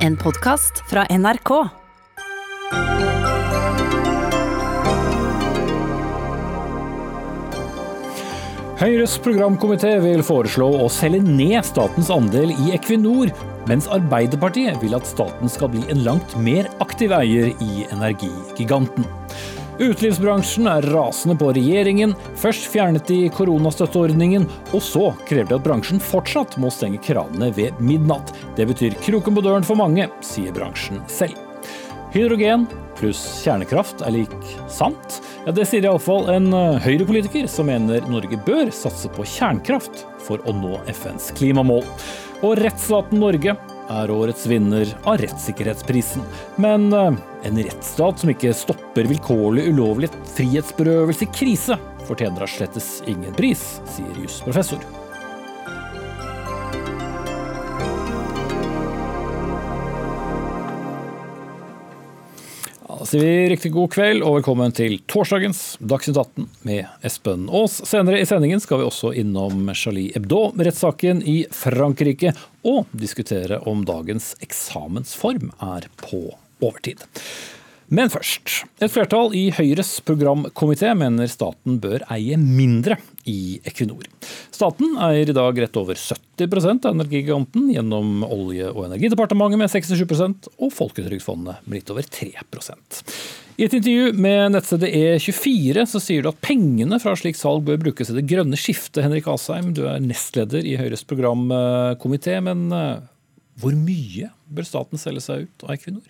En podkast fra NRK. Høyres programkomité vil foreslå å selge ned statens andel i Equinor, mens Arbeiderpartiet vil at staten skal bli en langt mer aktiv eier i energigiganten. Utelivsbransjen er rasende på regjeringen. Først fjernet de koronastøtteordningen, og så krever de at bransjen fortsatt må stenge kranene ved midnatt. Det betyr kroken på døren for mange, sier bransjen selv. Hydrogen pluss kjernekraft er lik sant? Ja, Det sier iallfall en eh, Høyre-politiker som mener Norge bør satse på kjernekraft for å nå FNs klimamål. Og rettsstaten Norge er årets vinner av rettssikkerhetsprisen. Men eh, en rettsstat som ikke stopper vilkårlig ulovlig frihetsberøvelse i krise, fortjener da slettes ingen pris, sier jusprofessor. Da sier vi riktig god kveld og velkommen til torsdagens Dagsnytt 18 med Espen Aas. Senere i sendingen skal vi også innom Charlie Hebdo-rettssaken i Frankrike, og diskutere om dagens eksamensform er på overtid. Men først. Et flertall i Høyres programkomité mener staten bør eie mindre i Equinor. Staten eier i dag rett over 70 av energigiganten gjennom Olje- og energidepartementet med 67% og Folketrygdfondet med litt over 3% I et intervju med nettstedet E24 så sier du at pengene fra slik salg bør brukes i det grønne skiftet. Henrik Asheim, du er nestleder i Høyres programkomité, men eh, hvor mye bør staten selge seg ut av Equinor?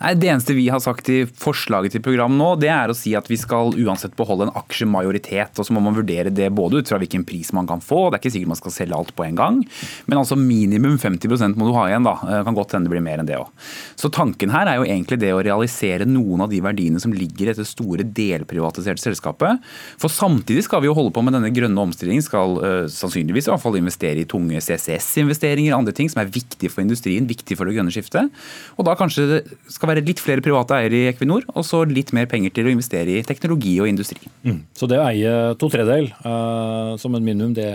Nei, Det eneste vi har sagt i forslaget til program nå, det er å si at vi skal uansett beholde en aksjemajoritet. og Så må man vurdere det både ut fra hvilken pris man kan få, det er ikke sikkert man skal selge alt på en gang. Men altså minimum 50 må du ha igjen. da, det Kan godt hende det blir mer enn det òg. Så tanken her er jo egentlig det å realisere noen av de verdiene som ligger i dette store delprivatiserte selskapet. For samtidig skal vi jo holde på med denne grønne omstillingen, skal uh, sannsynligvis i hvert fall investere i tunge CCS-investeringer, andre ting som er viktige for industrien, viktig for det grønne skiftet. Og da kanskje skal være litt flere private eiere i Equinor, og så litt mer penger til å investere i teknologi og industri. Mm. Så det å eie to tredjedel uh, som en minimum, det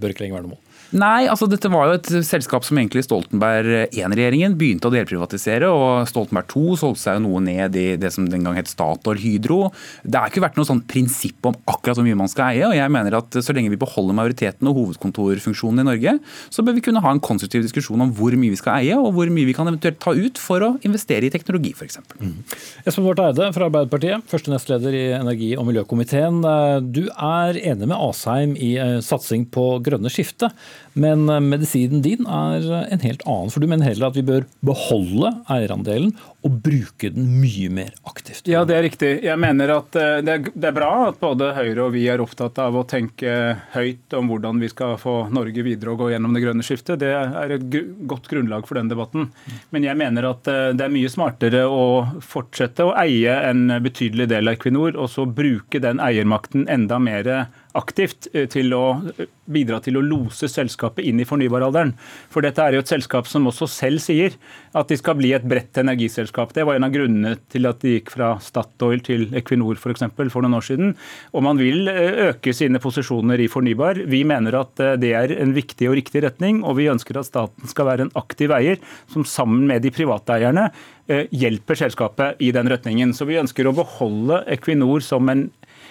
bør ikke lenger være noe mål? Nei, altså dette var jo et selskap som egentlig Stoltenberg I-regjeringen begynte å delprivatisere. og Stoltenberg 2 solgte seg jo noe ned i det som den gang het Statoil Hydro. Det har ikke vært noe sånn prinsipp om akkurat hvor mye man skal eie. og jeg mener at Så lenge vi beholder majoriteten og hovedkontorfunksjonen i Norge, så bør vi kunne ha en konstruktiv diskusjon om hvor mye vi skal eie, og hvor mye vi kan eventuelt ta ut for å investere i teknologi f.eks. Mm. Espen Barth Eide fra Arbeiderpartiet, første nestleder i energi- og miljøkomiteen. Du er enig med Asheim i eh, satsing på grønne skifte. Men eh, medisinen din er eh, en helt annen. For du mener heller at vi bør beholde eierandelen og bruke den mye mer aktivt. Ja, det er riktig. Jeg mener at eh, det er bra at både Høyre og vi er opptatt av å tenke høyt om hvordan vi skal få Norge videre og gå gjennom det grønne skiftet. Det er et godt grunnlag for den debatten. Men jeg mener at det er mye smartere å fortsette å eie en betydelig del av Equinor, og så bruke den eiermakten enda mer aktivt eh, til å eh, bidra til å lose selskapet inn i fornybaralderen. For dette er jo et selskap som også selv sier at de skal bli et bredt energiselskap. Det var en av grunnene til at de gikk fra Statoil til Equinor f.eks. For, eksempel, for noen år siden. Og man vil eh, øke sine posisjoner i fornybar. Vi mener at det er en viktig og riktig retning, og vi ønsker at staten skal være en aktiv eier som sammen med de private eierne hjelper selskapet i den retningen. Så vi ønsker å beholde Equinor som en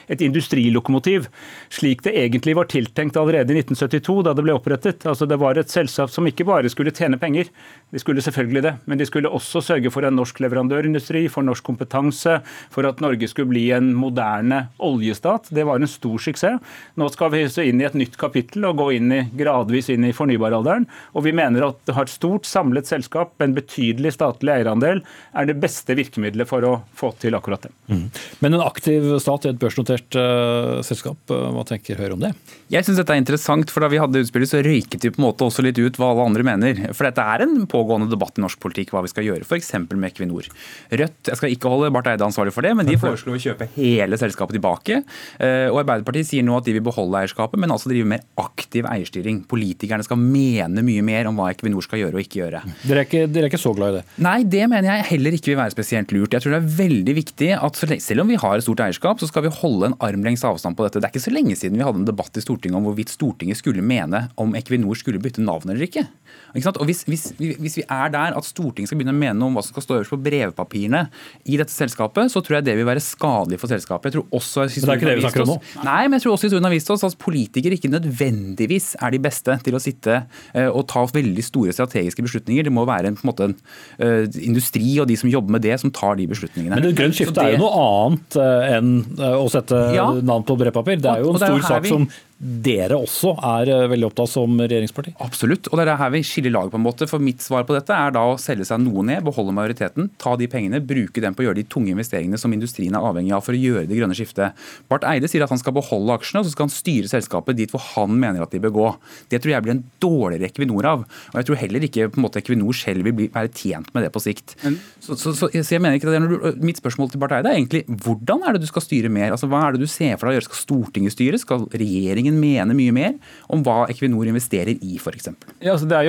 et industrilokomotiv, slik det egentlig var tiltenkt allerede i 1972, da det ble opprettet. Altså Det var et selskap som ikke bare skulle tjene penger, de skulle selvfølgelig det, men de skulle også sørge for en norsk leverandørindustri, for norsk kompetanse, for at Norge skulle bli en moderne oljestat. Det var en stor suksess. Nå skal vi så inn i et nytt kapittel og gå inn i, gradvis inn i fornybaralderen. Og vi mener at det har et stort samlet selskap, en betydelig statlig eierandel, er det beste virkemidlet for å få til akkurat det. Mm. Men en aktiv stat i et børsnotert børsnotert uh, selskap. Eh, hva tenker Høyre om det? Jeg syns dette er interessant, for da vi hadde utspillet så røyket vi på en måte også litt ut hva alle andre mener. For dette er en pågående debatt i norsk politikk hva vi skal gjøre, f.eks. med Equinor. Rødt, jeg skal ikke holde Barth Eide ansvarlig for det, men de foreslo å kjøpe hele selskapet tilbake. Uh, og Arbeiderpartiet sier nå at de vil beholde eierskapet, men altså drive mer aktiv eierstyring. Politikerne skal mene mye mer om hva Equinor skal gjøre og ikke gjøre. Dere er ikke, dere er ikke så glad i det? Nei, det mener jeg heller ikke vil være spesielt lurt. Jeg tror det er veldig viktig at selv om vi har et stort eierskap, så skal vi holde en armlengs avstand på dette. Det er ikke så lenge siden vi hadde en debatt i Stortinget om hvorvidt Stortinget skulle mene om Equinor skulle bytte navn eller ikke. Og hvis, hvis, hvis, vi er der at Stortinget skal begynne å mene noe om hva som skal stå øverst på brevpapirene i dette selskapet, så tror jeg det vil være skadelig for selskapet. Jeg tror også men det er ikke det vi snakker om nå? Nei, men jeg tror også historien har vist oss at politikere ikke nødvendigvis er de beste til å sitte uh, og ta veldig store strategiske beslutninger. Det må være en, på en måte en uh, industri og de som jobber med det, som tar de beslutningene. Men et grønt skifte er jo noe annet uh, enn å sette ja. navn på brevpapir. Det er jo en stor sak vi... som dere også er eh, veldig opptatt som regjeringsparti? Absolutt, og det er her vi skiller lag. på en måte. For Mitt svar på dette er da å selge seg noe ned, beholde majoriteten, ta de pengene, bruke dem på å gjøre de tunge investeringene som industrien er avhengig av for å gjøre det grønne skiftet. Barth Eide sier at han skal beholde aksjene, og så skal han styre selskapet dit hvor han mener at de bør gå. Det tror jeg blir en dårligere Equinor av. Og jeg tror heller ikke på en måte Equinor selv vil bli, være tjent med det på sikt. Men, så, så, så, så, jeg mener ikke det. Du, mitt spørsmål til Barth Eide er egentlig hvordan er det du skal styre mer? Altså, Hva er det du ser for deg å gjøre? Skal Stortinget styre? Skal regjeringen mene mye mer? om hva Equinor investerer i, f.eks. Ja, altså det,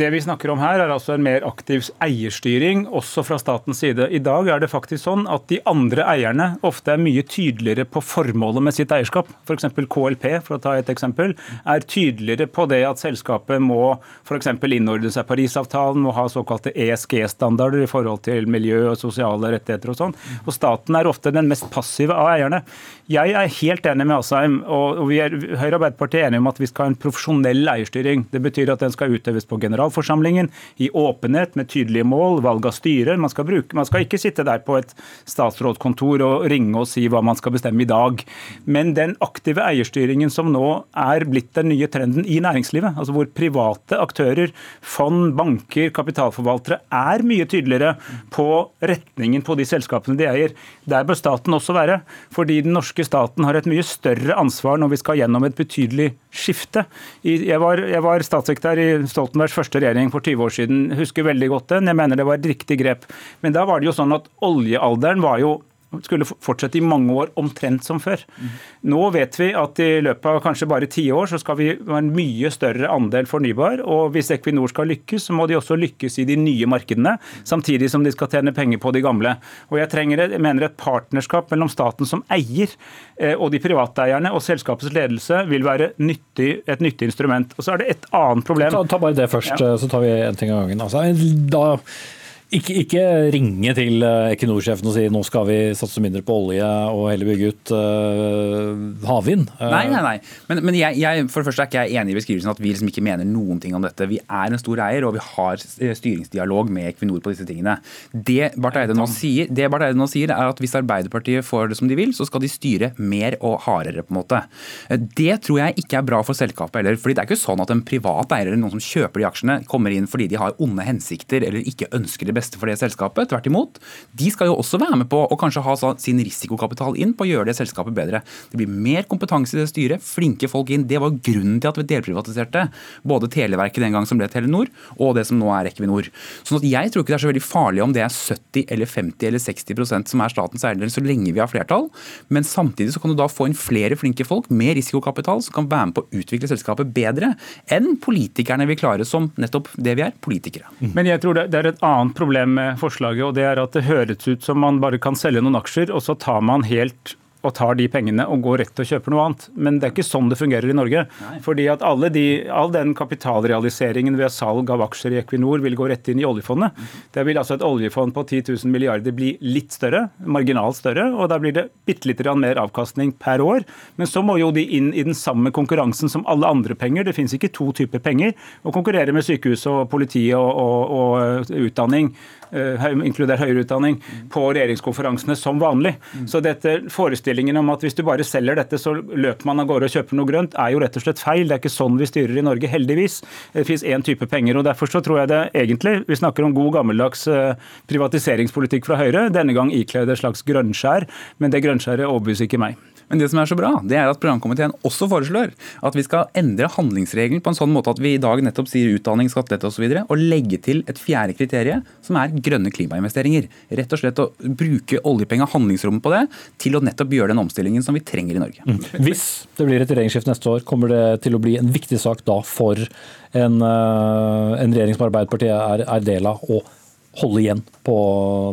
det vi snakker om her, er altså en mer aktiv eierstyring, også fra statens side. I dag er det faktisk sånn at de andre eierne ofte er mye tydeligere på formålet med sitt eierskap. F.eks. KLP, for å ta et eksempel, er tydeligere på det at selskapet må f.eks. innordne seg Parisavtalen, må ha såkalte ESG-standarder i forhold til miljø og sosiale rettigheter og sånn. Og staten er ofte den mest passive av eierne. Jeg er helt enig med Asheim, og vi er, Høyre og Arbeiderpartiet er enige om at vi skal ha en profesjonell eierstyring. Det betyr at den skal utøves på generalforsamlingen, i åpenhet, med tydelige mål, valg av styre. Man skal, bruke, man skal ikke sitte der på et statsrådskontor og ringe og si hva man skal bestemme i dag. Men den aktive eierstyringen som nå er blitt den nye trenden i næringslivet, altså hvor private aktører, fond, banker, kapitalforvaltere er mye tydeligere på retningen på de selskapene de eier. Der bør staten også være. fordi den norske staten har et mye større ansvar når vi skal gjennom et betydelig skifte. Jeg var, jeg var statssekretær i Stoltenbergs første regjering for 20 år siden. Husker veldig godt den. Jeg mener det var et riktig grep. Men da var det jo sånn at oljealderen var jo skulle fortsette i mange år omtrent som før. Nå vet vi at i løpet av kanskje bare ti år så skal vi ha en mye større andel fornybar. og Hvis Equinor skal lykkes, så må de også lykkes i de nye markedene, samtidig som de skal tjene penger på de gamle. Og Jeg, trenger, jeg mener et partnerskap mellom staten som eier eh, og de private eierne og selskapets ledelse vil være nyttig, et nyttig instrument. Og Så er det et annet problem. Ta, ta bare det først, ja. så tar vi en ting av gangen. Altså, da ikke, ikke, ringe til eh, Equinor-sjefen og si nå skal vi satse mindre på olje og heller bygge ut uh, havvind. Uh, nei, nei, nei. Men, men jeg, jeg, for det første er ikke jeg enig i beskrivelsen at vi liksom ikke mener noen ting om dette. Vi er en stor eier og vi har styringsdialog med Equinor på disse tingene. Det Barth Eide nå sier, nå sier er at hvis Arbeiderpartiet får det som de vil, så skal de styre mer og hardere. på en måte. Det tror jeg ikke er bra for selskapet heller. fordi det er ikke sånn at en privat eier eller noen som kjøper de aksjene, kommer inn fordi de har onde hensikter eller ikke ønsker det beste for det selskapet. Tvert imot. De skal jo også være med på å kanskje ha sin risikokapital inn på å gjøre det selskapet bedre. Det blir mer kompetanse i det styret, flinke folk inn. Det var grunnen til at vi delprivatiserte både Televerket den gang som ble Telenor, og det som nå er Equinor. Sånn at jeg tror ikke det er så veldig farlig om det er 70 eller 50 eller 60% som er statens eiendel, så lenge vi har flertall. Men samtidig så kan du da få inn flere flinke folk med risikokapital som kan være med på å utvikle selskapet bedre enn politikerne vil klare som nettopp det vi er, politikere. Men jeg tror det er et annet problem problem med forslaget, og det er at det høres ut som man bare kan selge noen aksjer, og så tar man helt og tar de pengene og går rett og kjøper noe annet. Men det er ikke sånn det fungerer i Norge. Nei. Fordi at de, All den kapitalrealiseringen ved salg av aksjer i Equinor vil gå rett inn i oljefondet. Det vil altså Et oljefond på 10 000 milliarder bli litt større, marginalt større, og da blir det bitte litt mer avkastning per år. Men så må jo de inn i den samme konkurransen som alle andre penger. Det finnes ikke to typer penger. Å konkurrere med sykehus og politi og, og, og utdanning inkludert høyere utdanning, på regjeringskonferansene som vanlig. Så dette forestillingen om at hvis du bare selger dette, så løper man av gårde og kjøper noe grønt, er jo rett og slett feil. Det er ikke sånn vi styrer i Norge, heldigvis. Det fins én type penger. og Derfor så tror jeg det egentlig Vi snakker om god gammeldags eh, privatiseringspolitikk fra Høyre, denne gang ikledd et slags grønnskjær, men det grønnskjæret overbeviser ikke meg. Men det som er så bra, det er at programkomiteen også foreslår at vi skal endre handlingsregelen på en sånn måte at vi i dag nettopp sier utdanning, skattelette osv. Og, så og legge til et fjerde kriterium, som er grønne klimainvesteringer. Rett og slett å bruke oljepenger, handlingsrommet på det, til å nettopp gjøre den omstillingen som vi trenger i Norge. Mm. Hvis det blir et regjeringsskifte neste år, kommer det til å bli en viktig sak da for en, eh, en regjering som Arbeiderpartiet er, er del av, å holde igjen på,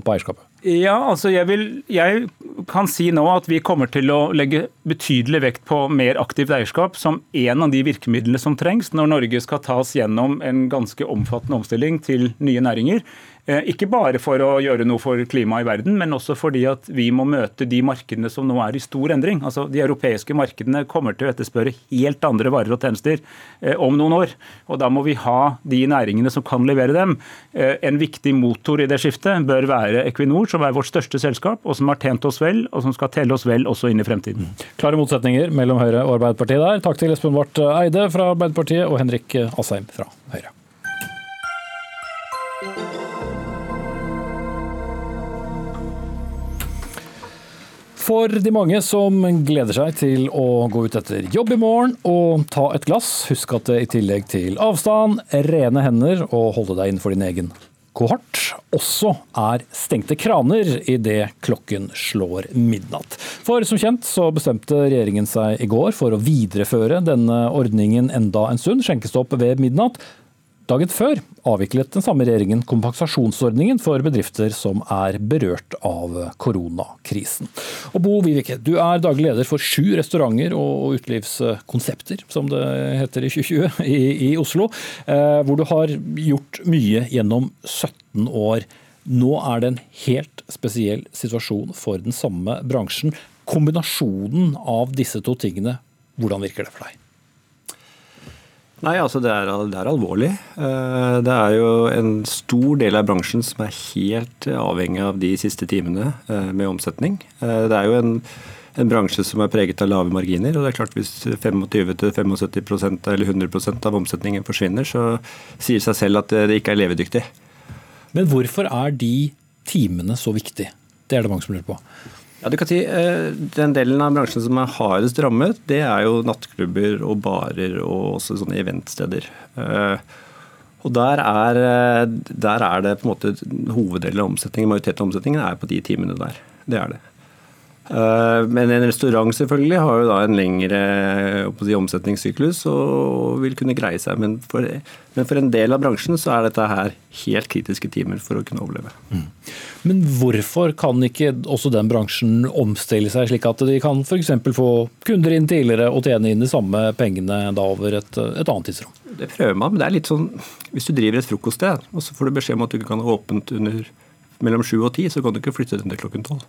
på eierskapet? Ja, altså jeg, vil, jeg, kan si nå at vi kommer til å legge betydelig vekt på mer aktivt eierskap som en av de virkemidlene som trengs når Norge skal tas gjennom en ganske omfattende omstilling til nye næringer. Eh, ikke bare for å gjøre noe for klimaet i verden, men også fordi at vi må møte de markedene som nå er i stor endring. Altså, De europeiske markedene kommer til å etterspørre helt andre varer og tjenester eh, om noen år. og Da må vi ha de næringene som kan levere dem. Eh, en viktig motor i det skiftet bør være Equinor, som er vårt største selskap, og som har tjent oss vel, og som skal telle oss vel også inn i fremtiden. Klare motsetninger mellom Høyre og Arbeiderpartiet der. Takk til Espen Barth Eide fra Arbeiderpartiet og Henrik Asheim fra Høyre. For de mange som gleder seg til å gå ut etter jobb i morgen og ta et glass, husk at det i tillegg til avstand, rene hender og holde deg innenfor din egen kohort også er stengte kraner idet klokken slår midnatt. For som kjent så bestemte regjeringen seg i går for å videreføre denne ordningen enda en stund, skjenkestopp ved midnatt. Dagen før avviklet den samme regjeringen kompensasjonsordningen for bedrifter som er berørt av koronakrisen. Og Bo Vivike, du er daglig leder for sju restauranter og utelivskonsepter, som det heter i 2020, i, i Oslo, eh, hvor du har gjort mye gjennom 17 år. Nå er det en helt spesiell situasjon for den samme bransjen. Kombinasjonen av disse to tingene, hvordan virker det for deg? Nei, altså det er, det er, alvorlig. Eh, det er jo en stor del av bransjen som er helt avhengig av de siste timene eh, med omsetning. Eh, det er jo en, en bransje som er preget av lave marginer. og det er klart Hvis 25-75% eller 100% av omsetningen forsvinner, så sier seg selv at det ikke er levedyktig. Men hvorfor er de timene så viktige? Det er det mange som lurer på. Ja, du kan si eh, Den delen av bransjen som er hardest rammet, det er jo nattklubber og barer og også sånne eventsteder. Eh, og der er, eh, der er, det på en måte hoveddelen av omsetningen, majoriteten av omsetningen er på de timene der. Det er det. Men en restaurant selvfølgelig har jo da en lengre si, omsetningssyklus og vil kunne greie seg. Men for, men for, en del av bransjen så er dette her helt kritiske timer for å kunne overleve. Mm. Men hvorfor kan ikke også den bransjen omstille seg, slik at de kan f.eks. få kunder inn tidligere og tjene inn de samme pengene da over et, et annet tidsrom? Det prøver man, men det er litt sånn hvis du driver et frokoststed og så får du beskjed om at du ikke kan ha åpent under mellom sju og ti, så kan du ikke flytte den til klokken tolv.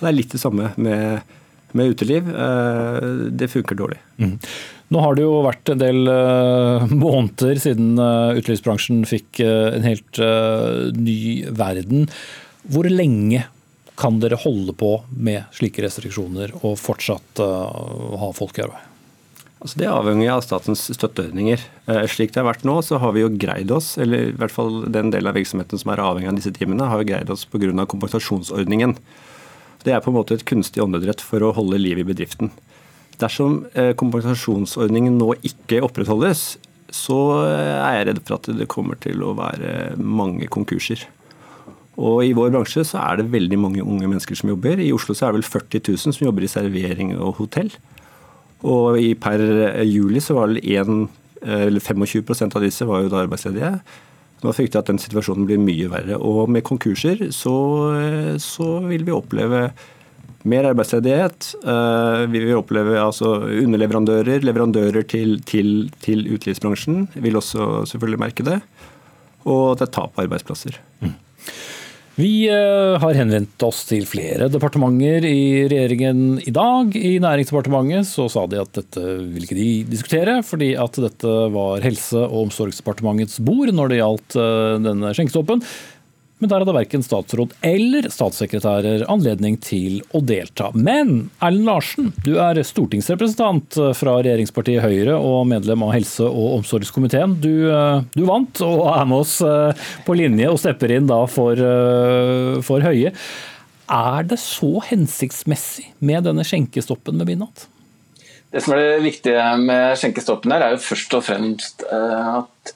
Det er litt det samme med, med uteliv. Eh, det funker dårlig. Mm. Nå har det jo vært en del uh, måneder siden uh, utelivsbransjen fikk en helt ny verden. Hvor lenge kan dere holde på med slike restriksjoner og fortsatt ha folk i arbeid? Altså det avhenger av statens støtteordninger. Eh, slik det har vært nå, så har vi jo greid oss, eller i hvert fall den delen av virksomheten som er avhengig av disse timene, har jo greid oss pga. kompensasjonsordningen. Det er på en måte et kunstig åndedrett for å holde liv i bedriften. Dersom eh, kompensasjonsordningen nå ikke opprettholdes, så eh, er jeg redd for at det kommer til å være mange konkurser. Og I vår bransje så er det veldig mange unge mennesker som jobber. I Oslo så er det vel 40 000 som jobber i servering og hotell. Og i per juli så var det 1, 25% av disse var jo da arbeidsledige. Nå frykter jeg at den situasjonen blir mye verre. Og med konkurser så, så vil vi oppleve mer arbeidsledighet. Eh, vi vil oppleve altså, underleverandører, leverandører til, til, til utelivsbransjen vil også selvfølgelig merke det. Og det er tap av arbeidsplasser. Mm. Vi eh, har henvendt oss til flere departementer i regjeringen i dag. I Næringsdepartementet så sa de at dette vil ikke de diskutere, fordi at dette var Helse- og omsorgsdepartementets bord når det gjaldt eh, denne skjenkestoppen men der hadde verken statsråd eller statssekretærer anledning til å delta. Men Erlend Larsen, du er stortingsrepresentant fra regjeringspartiet Høyre og medlem av helse- og omsorgskomiteen. Du, eh, du, vant og er med oss eh, på linje og stepper inn da for, eh, for Høie. Er det så hensiktsmessig med denne skjenkestoppen ved midnatt? Det som er det viktige med skjenkestoppen her, er jo først og fremst at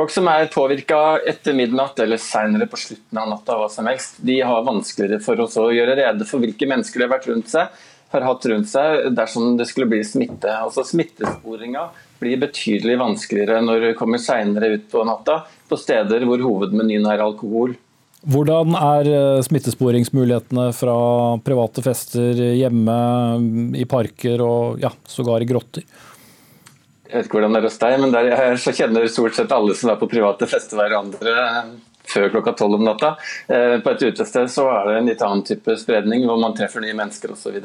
Folk som er påvirka etter midnatt eller seinere på slutten av natta, hva som helst, de har vanskeligere for å gjøre rede for hvilke mennesker de har vært rundt seg, har hatt rundt seg dersom det skulle bli smitte. Altså Smittesporinga blir betydelig vanskeligere når du kommer seinere ut på natta, på steder hvor hovedmenyen er alkohol. Hvordan er eh, smittesporingsmulighetene fra private fester hjemme, i parker og ja, sågar i grotter? Jeg vet ikke hvordan det er hos deg, men der jeg er, kjenner stort sett alle som er på private fester hverandre før klokka tolv om natta. Eh, på et utested så er det en litt annen type spredning, hvor man treffer nye mennesker osv.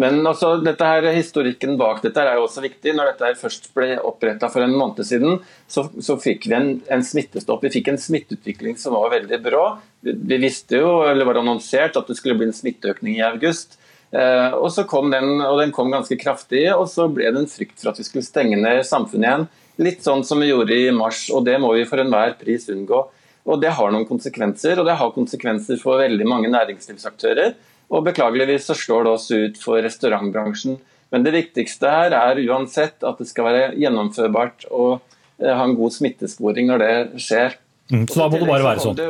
Men også dette her, historikken bak dette er jo også viktig. Når dette her først ble oppretta for en måned siden, så, så fikk vi en, en, smittestopp. Vi fikk en smitteutvikling som var veldig bra. Vi, vi, visste jo, eller var annonsert, at det skulle bli en smitteøkning i august. Eh, og så kom den, og den kom ganske kraftig, og så ble det en frykt for at vi skulle stenge ned samfunnet igjen. Litt sånn som vi gjorde i mars, og det må vi for enhver pris unngå. Og Det har noen konsekvenser, og det har konsekvenser for veldig mange næringslivsaktører. Og Beklageligvis så slår det oss ut for restaurantbransjen. Men det viktigste her er uansett at det skal være gjennomførbart og eh, ha en god smittesporing når det skjer. Mm, så da må det bare være sånn?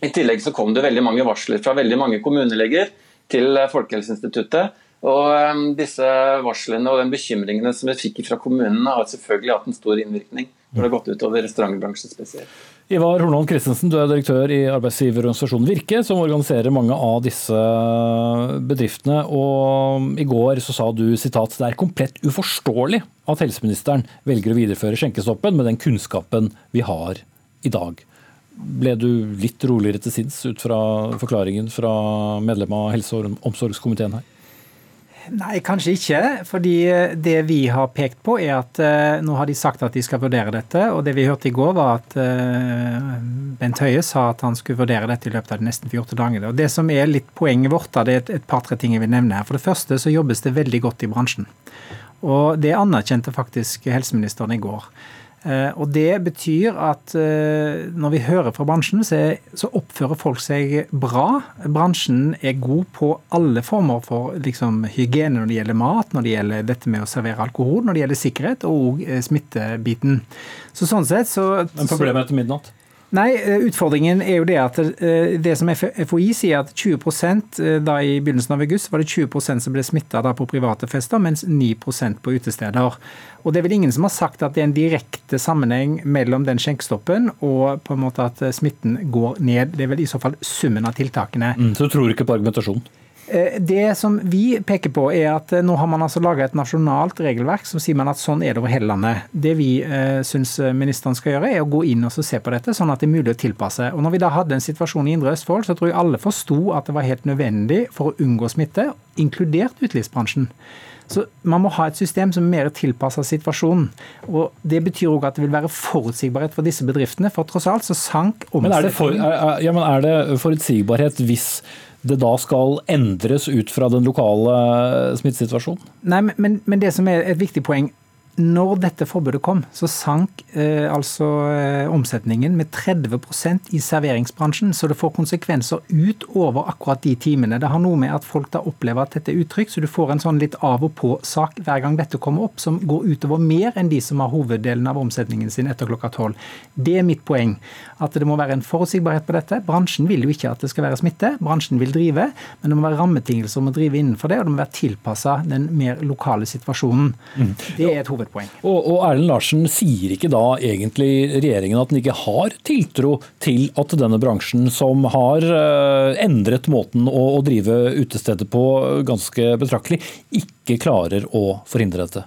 I tillegg så kom det veldig mange varsler fra veldig mange kommuneleger til eh, Folkehelseinstituttet. Og um, disse varslene og den bekymringene som vi fikk fra kommunene, har selvfølgelig hatt en stor innvirkning når det har gått utover restaurantbransjen spesielt. Ivar Hornholm Christensen, du er direktør i arbeidsgiverorganisasjonen Virke, som organiserer mange av disse bedriftene. Og I går så sa du sitat, det er komplett uforståelig at helseministeren velger å videreføre skjenkestoppen med den kunnskapen vi har i dag. Ble du litt roligere til sinns ut fra forklaringen fra medlem av helse- og omsorgskomiteen her? Nei, kanskje ikke. Fordi det vi har pekt på, er at uh, nå har de sagt at de skal vurdere dette. Og det vi hørte i går, var at uh, Bent Høie sa at han skulle vurdere dette i løpet av de nesten 14 dagene. Og det som er litt poenget vårt, det er et par-tre ting jeg vil nevne her. For det første så jobbes det veldig godt i bransjen. Og det anerkjente faktisk helseministeren i går. Eh, og Det betyr at eh, når vi hører fra bransjen, så oppfører folk seg bra. Bransjen er god på alle former for liksom, hygiene når det gjelder mat, når det gjelder dette med å servere alkohol, når det gjelder sikkerhet og eh, smittebiten. Så sånn sett så... Men problemet etter midnatt? Nei, eh, utfordringen er jo det at eh, det som FHI sier at 20 eh, da i begynnelsen av august var det 20% som ble smitta på private fester, mens 9% på utesteder. Og Det er vel ingen som har sagt at det er en direkte sammenheng mellom den skjenkestoppen og på en måte at smitten går ned. Det er vel i så fall summen av tiltakene. Mm, så du tror ikke på argumentasjonen? Eh, det som vi peker på, er at eh, nå har man altså laga et nasjonalt regelverk som sier man at sånn er det over hele landet. Det vi eh, syns ministeren skal gjøre, er å gå inn og se på dette, sånn at det er mulig å tilpasse. Og når vi da hadde en situasjon i Indre Østfold, så tror jeg alle forsto at det var helt nødvendig for å unngå smitte, inkludert utelivsbransjen. Så Man må ha et system som er mer tilpassa situasjonen. og Det betyr òg at det vil være forutsigbarhet for disse bedriftene. For tross alt så sank omsetningen. Men er det, for, er, ja, men er det forutsigbarhet hvis det da skal endres ut fra den lokale smittesituasjonen? Nei, men, men det som er et viktig poeng, når dette forbudet kom, så sank eh, altså eh, omsetningen med 30% i serveringsbransjen. Så det får konsekvenser utover akkurat de timene. Det har noe med at folk da opplever at dette er uttrykk, så du får en sånn litt av og på-sak hver gang dette kommer opp, som går utover mer enn de som har hoveddelen av omsetningen sin etter klokka tolv. Det er mitt poeng. At det må være en forutsigbarhet på dette. Bransjen vil jo ikke at det skal være smitte. Bransjen vil drive, men det må være rammebetingelser om å drive innenfor det, og det må være tilpassa den mer lokale situasjonen. Mm. Det er et hovedpoeng. Og, og Erlend Larsen, sier ikke da egentlig regjeringen at den ikke har tiltro til at denne bransjen, som har eh, endret måten å, å drive utestedet på ganske betraktelig, ikke klarer å forhindre dette?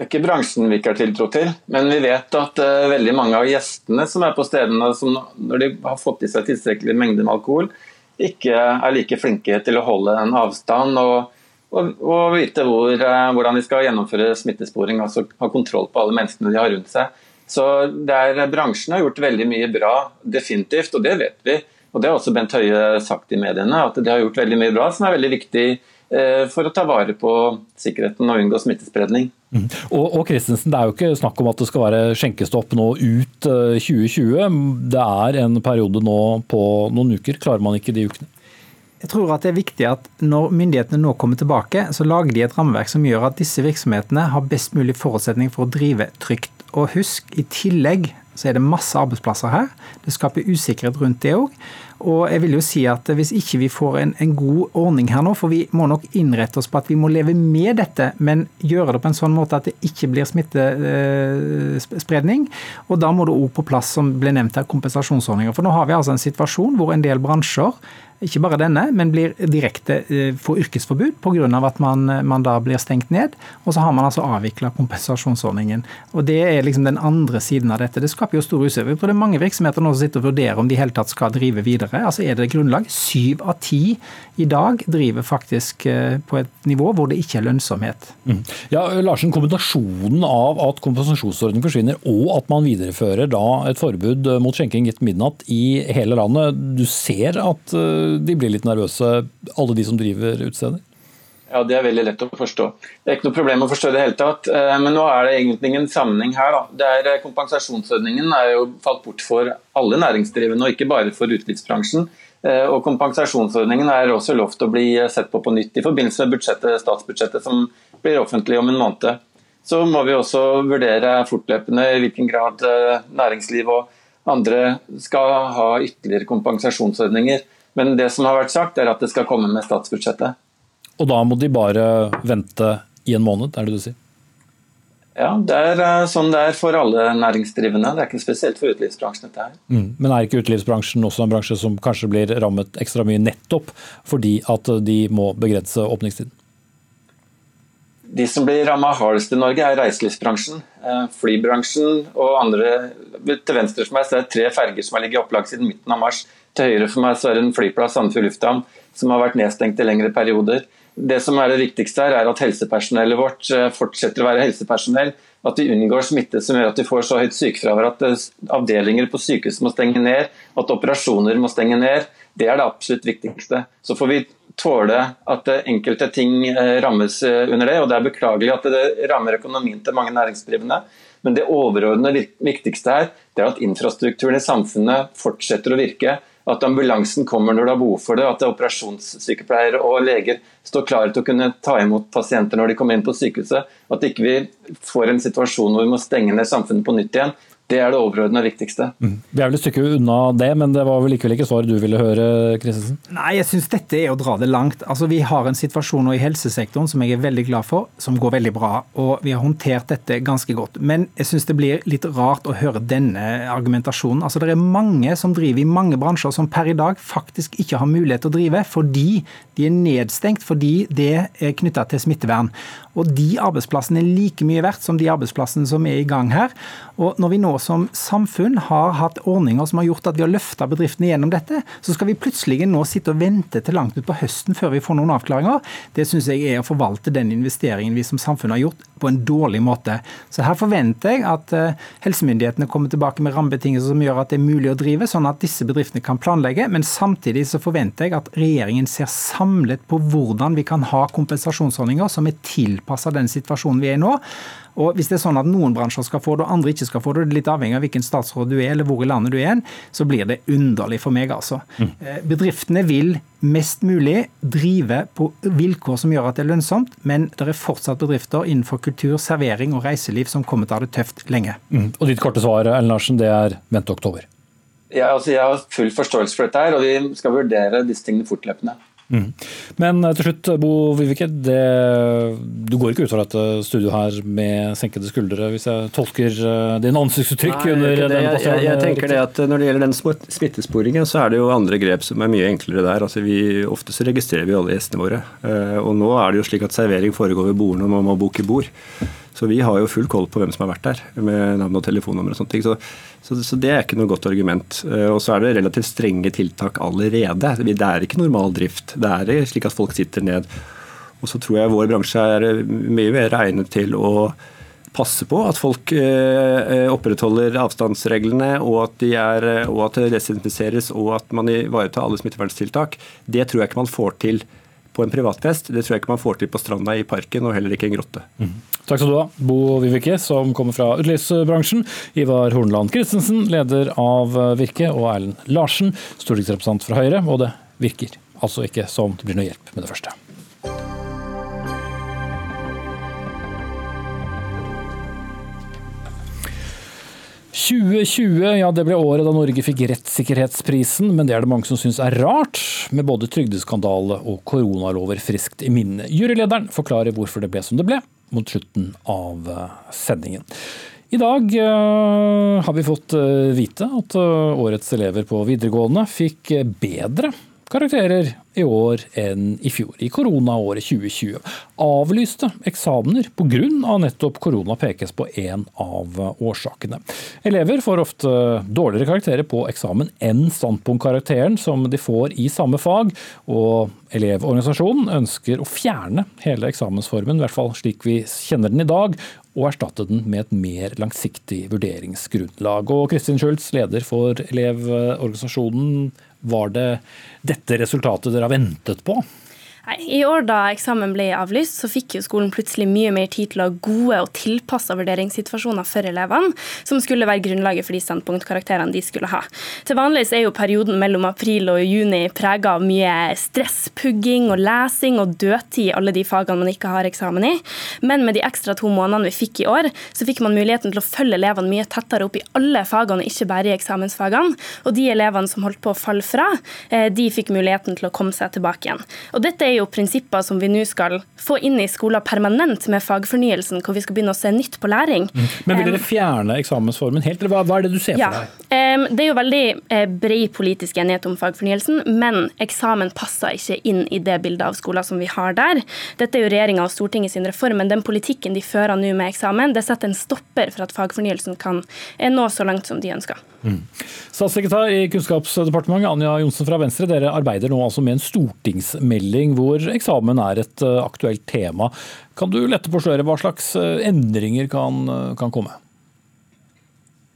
Det er ikke bransjen vi ikke har tiltro til, men vi vet at uh, veldig mange av gjestene som er på stedene, som, når de har fått i seg tilstrekkelig mengde med alkohol, ikke er like flinke til å holde en avstand. og og, og vite hvor, uh, hvordan de skal gjennomføre smittesporing. altså Ha kontroll på alle menneskene de har rundt seg. Så der Bransjen har gjort veldig mye bra, definitivt, og det vet vi. Og Det har også Bent Høie sagt i mediene, at de har gjort veldig mye bra som er veldig viktig eh, for å ta vare på sikkerheten og unngå smittespredning. Mm. Og, og Christensen, Det er jo ikke snakk om at det skal være skjenkestopp nå ut 2020. Eh, det er en periode nå på noen uker. Klarer man ikke de ukene? Jeg tror at det er viktig at når myndighetene nå kommer tilbake, så lager de et rammeverk som gjør at disse virksomhetene har best mulig forutsetning for å drive trygt. Og husk, i tillegg så er det masse arbeidsplasser her. Det skaper usikkerhet rundt det òg. Og jeg vil jo si at hvis ikke vi får en, en, god ordning her nå, for vi må nok innrette oss på at vi må leve med dette, men gjøre det på en sånn måte at det ikke blir smittespredning. Og da må det òg på plass, som ble nevnt her, kompensasjonsordninger. For nå har vi altså en situasjon hvor en del bransjer ikke bare denne, men blir direkte eh, får yrkesforbud pga. at man, man, da blir stengt ned. Og så har man altså avvikla kompensasjonsordningen. Og Det er liksom den andre siden av dette. Det skaper jo stor usikkerhet. Det er mange virksomheter nå som sitter og vurderer om de hele tatt skal drive videre. Altså Er det grunnlag? Syv av ti i dag driver faktisk eh, på et nivå hvor det ikke er lønnsomhet. Mm. Ja, Larsen, Kombinasjonen av at kompensasjonsordningen forsvinner og at man viderefører da et forbud mot skjenking gitt midnatt i hele landet. Du ser at eh, de blir litt nervøse, alle de som driver utesteder? Ja, Det er veldig lett å forstå. Det er ikke noe problem å forstå det hele tatt. Eh, men nå er det egentlig ingen sammenheng her. Da. Det er, eh, kompensasjonsordningen er jo falt bort for alle næringsdrivende, og ikke bare for utelivsbransjen. Eh, og Kompensasjonsordningen er også lov til å bli sett på på nytt i forbindelse med budsjettet, statsbudsjettet som blir offentlig om en måned. Så må vi også vurdere fortløpende i hvilken grad næringsliv og andre skal ha ytterligere kompensasjonsordninger. Men det som har vært sagt, er at det skal komme med statsbudsjettet. Og da må de bare vente i en måned, er det du sier? Ja, det er eh, sånn det er for alle næringsdrivende. Det er ikke spesielt for utelivsbransjen. dette her. Mm. Men er ikke utelivsbransjen også en bransje som kanskje blir rammet ekstra mye nettopp fordi at de må begrense åpningstiden? De som blir ramma hardest i Norge, er reiselivsbransjen. Eh, flybransjen og andre. Til venstre for meg så er det tre ferger som har ligget i opplag siden midten av mars. Til høyre for meg så er det en flyplass, Sandefjord lufthavn, som har vært nedstengt i lengre perioder. Det som er det viktigste her, er at helsepersonellet vårt eh, fortsetter å være helsepersonell. At vi unngår smitte som gjør at vi får så høyt sykefravær at eh, avdelinger på sykehus må stenge ned, at operasjoner må stenge ned. Det er det absolutt viktigste. Så får vi tåle at enkelte ting eh, rammes under det, og det er beklagelig at det rammer økonomien til mange næringsdrivende. Men det overordnede viktigste her, det er at infrastrukturen i samfunnet fortsetter å virke at ambulansen kommer når du har behov for det, at operasjonssykepleiere og leger står klare til å kunne ta imot pasienter når de kommer inn på sykehuset. At ikke vi ikke får en situasjon hvor vi må stenge ned samfunnet på nytt igjen. Det er det overordna viktigste. Mm. Vi er vel et stykke unna det, men det var vel likevel ikke svaret du ville høre, Christensen? Nei, jeg syns dette er å dra det langt. Altså, Vi har en situasjon nå i helsesektoren som jeg er veldig glad for, som går veldig bra. Og vi har håndtert dette ganske godt. Men jeg syns det blir litt rart å høre denne argumentasjonen. Altså, Det er mange som driver i mange bransjer som per i dag faktisk ikke har mulighet til å drive fordi de er nedstengt, fordi det er knytta til smittevern. Og de arbeidsplassene er like mye verdt som de arbeidsplassene som er i gang her. Og når vi nå som samfunn har hatt ordninger som har gjort at vi har løfta bedriftene gjennom dette, så skal vi plutselig nå sitte og vente til langt utpå høsten før vi får noen avklaringer. Det syns jeg er å forvalte den investeringen vi som samfunn har gjort, på en dårlig måte. Så her forventer jeg at eh, helsemyndighetene kommer tilbake med rammebetingelser som gjør at det er mulig å drive, sånn at disse bedriftene kan planlegge. Men samtidig så forventer jeg at regjeringen ser samlet på hvordan vi kan ha kompensasjonsordninger som er tilpassa den situasjonen vi er i nå. Og Hvis det er sånn at noen bransjer skal få det og andre ikke skal få det, det er litt avhengig av hvilken statsråd du er eller hvor i landet du er, så blir det underlig for meg. altså. Mm. Eh, bedriftene vil mest mulig drive på vilkår som gjør at det er lønnsomt, men det er fortsatt bedrifter innenfor kultur, servering og reiseliv som kommer til å ha det tøft lenge. Mm. Og ditt korte svar Ellen Larsen, det er vente oktober? Ja, altså jeg har full forståelse for dette, her, og vi skal vurdere disse tingene fortløpende. Mm. Men eh, til slutt, Bo Vivike, Det, du går ikke ut fra dette studioet her med senkede skuldre, hvis jeg tolker eh, din ansiktsuttrykk Nei, under det, jeg, jeg, jeg, tenker det at Når det gjelder den smittesporingen, så er det jo andre grep som er mye enklere der. Altså vi, ofte så registrerer vi alle gjestene våre. Og nå er det jo slik at servering foregår ved bordene, og man må boke bord. Så vi har jo full koll på hvem som har vært der, med navn og telefonnummer og sånne ting. Så, så, så, det er ikke noe godt argument. Eh, og så er det relativt strenge tiltak allerede. Det er ikke normal drift. Det er slik at folk sitter ned. Og så tror jeg vår bransje er mye mer egnet til å passe på at folk eh, opprettholder avstandsreglene, og at, de er, og at det desinfiseres og at man ivaretar alle smitteverntiltak. Det tror jeg ikke man får til en privatfest. Det tror jeg ikke man får til på stranda i parken, og heller ikke en grotte. Mm. Takk skal du ha, Bo Vivike, som kommer fra utelivsbransjen. Ivar Hornland Christensen, leder av Virke, og Erlend Larsen, stortingsrepresentant fra Høyre. Og det virker altså ikke som det blir noe hjelp med det første. 2020 ja, det ble året da Norge fikk rettssikkerhetsprisen, men det er det mange som syns er rart, med både trygdeskandale og koronalover friskt i minne. Jurylederen forklarer hvorfor det ble som det ble, mot slutten av eh, sendingen. I dag uh, har vi fått uh, vite at årets elever på videregående fikk bedre karakterer i år enn i fjor, i koronaåret 2020. Avlyste eksamener pga. nettopp korona pekes på en av årsakene. Elever får ofte dårligere karakterer på eksamen enn standpunktkarakteren som de får i samme fag, og Elevorganisasjonen ønsker å fjerne hele eksamensformen, i hvert fall slik vi kjenner den i dag, og erstatte den med et mer langsiktig vurderingsgrunnlag. Og Kristin Schultz, leder for Elevorganisasjonen, var det dette resultatet dere har ventet på? I år da eksamen ble avlyst, så fikk jo skolen plutselig mye mer tid til å ha gode og tilpassa vurderingssituasjoner for elevene, som skulle være grunnlaget for de standpunktkarakterene de skulle ha. Til vanlig er jo perioden mellom april og juni prega av mye stresspugging og lesing og dødtid i alle de fagene man ikke har eksamen i. Men med de ekstra to månedene vi fikk i år, så fikk man muligheten til å følge elevene mye tettere opp i alle fagene, ikke bare i eksamensfagene. Og de elevene som holdt på å falle fra, eh, de fikk muligheten til å komme seg tilbake igjen. Og dette er jo prinsipper som vi nå skal få inn i skolen permanent med fagfornyelsen, hvor vi skal begynne å se nytt på læring. Mm. Men Vil dere fjerne eksamensformen helt, eller hva er det du ser for deg? Ja, Det er jo veldig eh, bred politisk enighet om fagfornyelsen, men eksamen passer ikke inn i det bildet av skolen som vi har der. Dette er jo regjeringa og Stortinget sin reform, men den politikken de fører nå med eksamen, det setter en stopper for at fagfornyelsen kan eh, nå så langt som de ønsker. Mm. Statssekretær i Kunnskapsdepartementet, Anja Johnsen fra Venstre, dere arbeider nå altså med en stortingsmelding hvor eksamen er et eh, aktuelt tema. Kan du lette på sløret hva slags eh, endringer kan, eh, kan komme?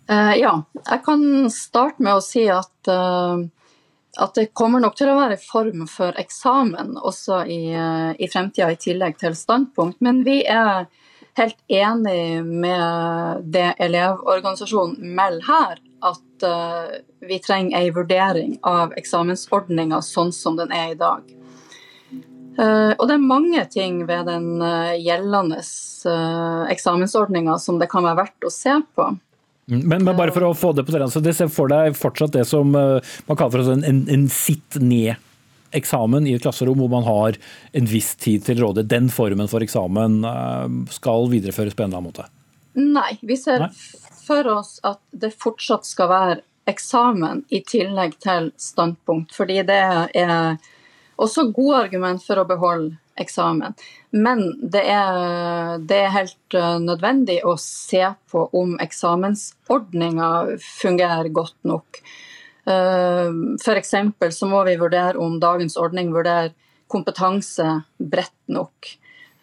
Ja, jeg kan starte med å si at, at det kommer nok til å være form for eksamen også i, i fremtida, i tillegg til standpunkt. Men vi er helt enig med det Elevorganisasjonen melder her, at vi trenger ei vurdering av eksamensordninga sånn som den er i dag. Uh, og det er mange ting ved den uh, gjeldende uh, eksamensordninga som det kan være verdt å se på. Mm, men, men bare for å få det på det, så det ser for deg fortsatt det som man kaller for en, en sitt ned-eksamen i et klasserom hvor man har en viss tid til råde. Den formen for eksamen skal videreføres på en eller annen måte? Nei, vi ser Nei? for oss at det fortsatt skal være eksamen i tillegg til standpunkt. Fordi det er også gode argument for å beholde eksamen. Men det er, det er helt eh, nødvendig å se på om eksamensordninga fungerer godt nok. Eh, F.eks. så må vi vurdere om dagens ordning vurderer kompetanse bredt nok.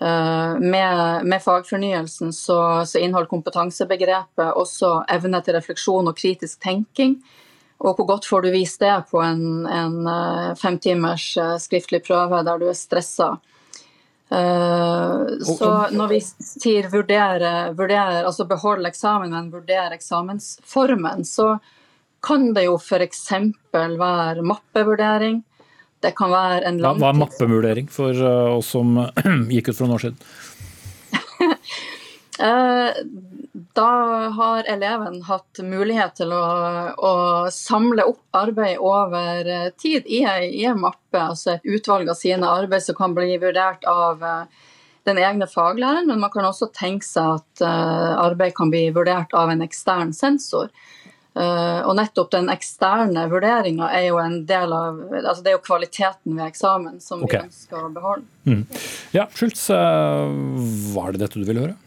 Eh, med, med fagfornyelsen så, så inneholder kompetansebegrepet også evne til refleksjon og kritisk tenking. Og hvor godt får du vist det på en, en eh, femtimers eh, skriftlig prøve der du er stressa? Uh, så når vi sier vurdere, vurdere altså beholde eksamen, men vurdere eksamensformen, så kan det jo f.eks. være mappevurdering. Det kan være en langtids... Hva er mappevurdering for oss som gikk ut for noen år siden? da har eleven hatt mulighet til å, å samle opp arbeid over eh, tid i en mappe, altså et utvalg av sine arbeid som kan bli vurdert av eh, den egne faglæreren, men man kan også tenke seg at uh, arbeid kan bli vurdert av en ekstern sensor. Og nettopp den eksterne vurderinga er jo en del av altså Det er jo kvaliteten ved eksamen som okay. vi ønsker å beholde. Mm. Ja, Schultz, var det dette du ville høre?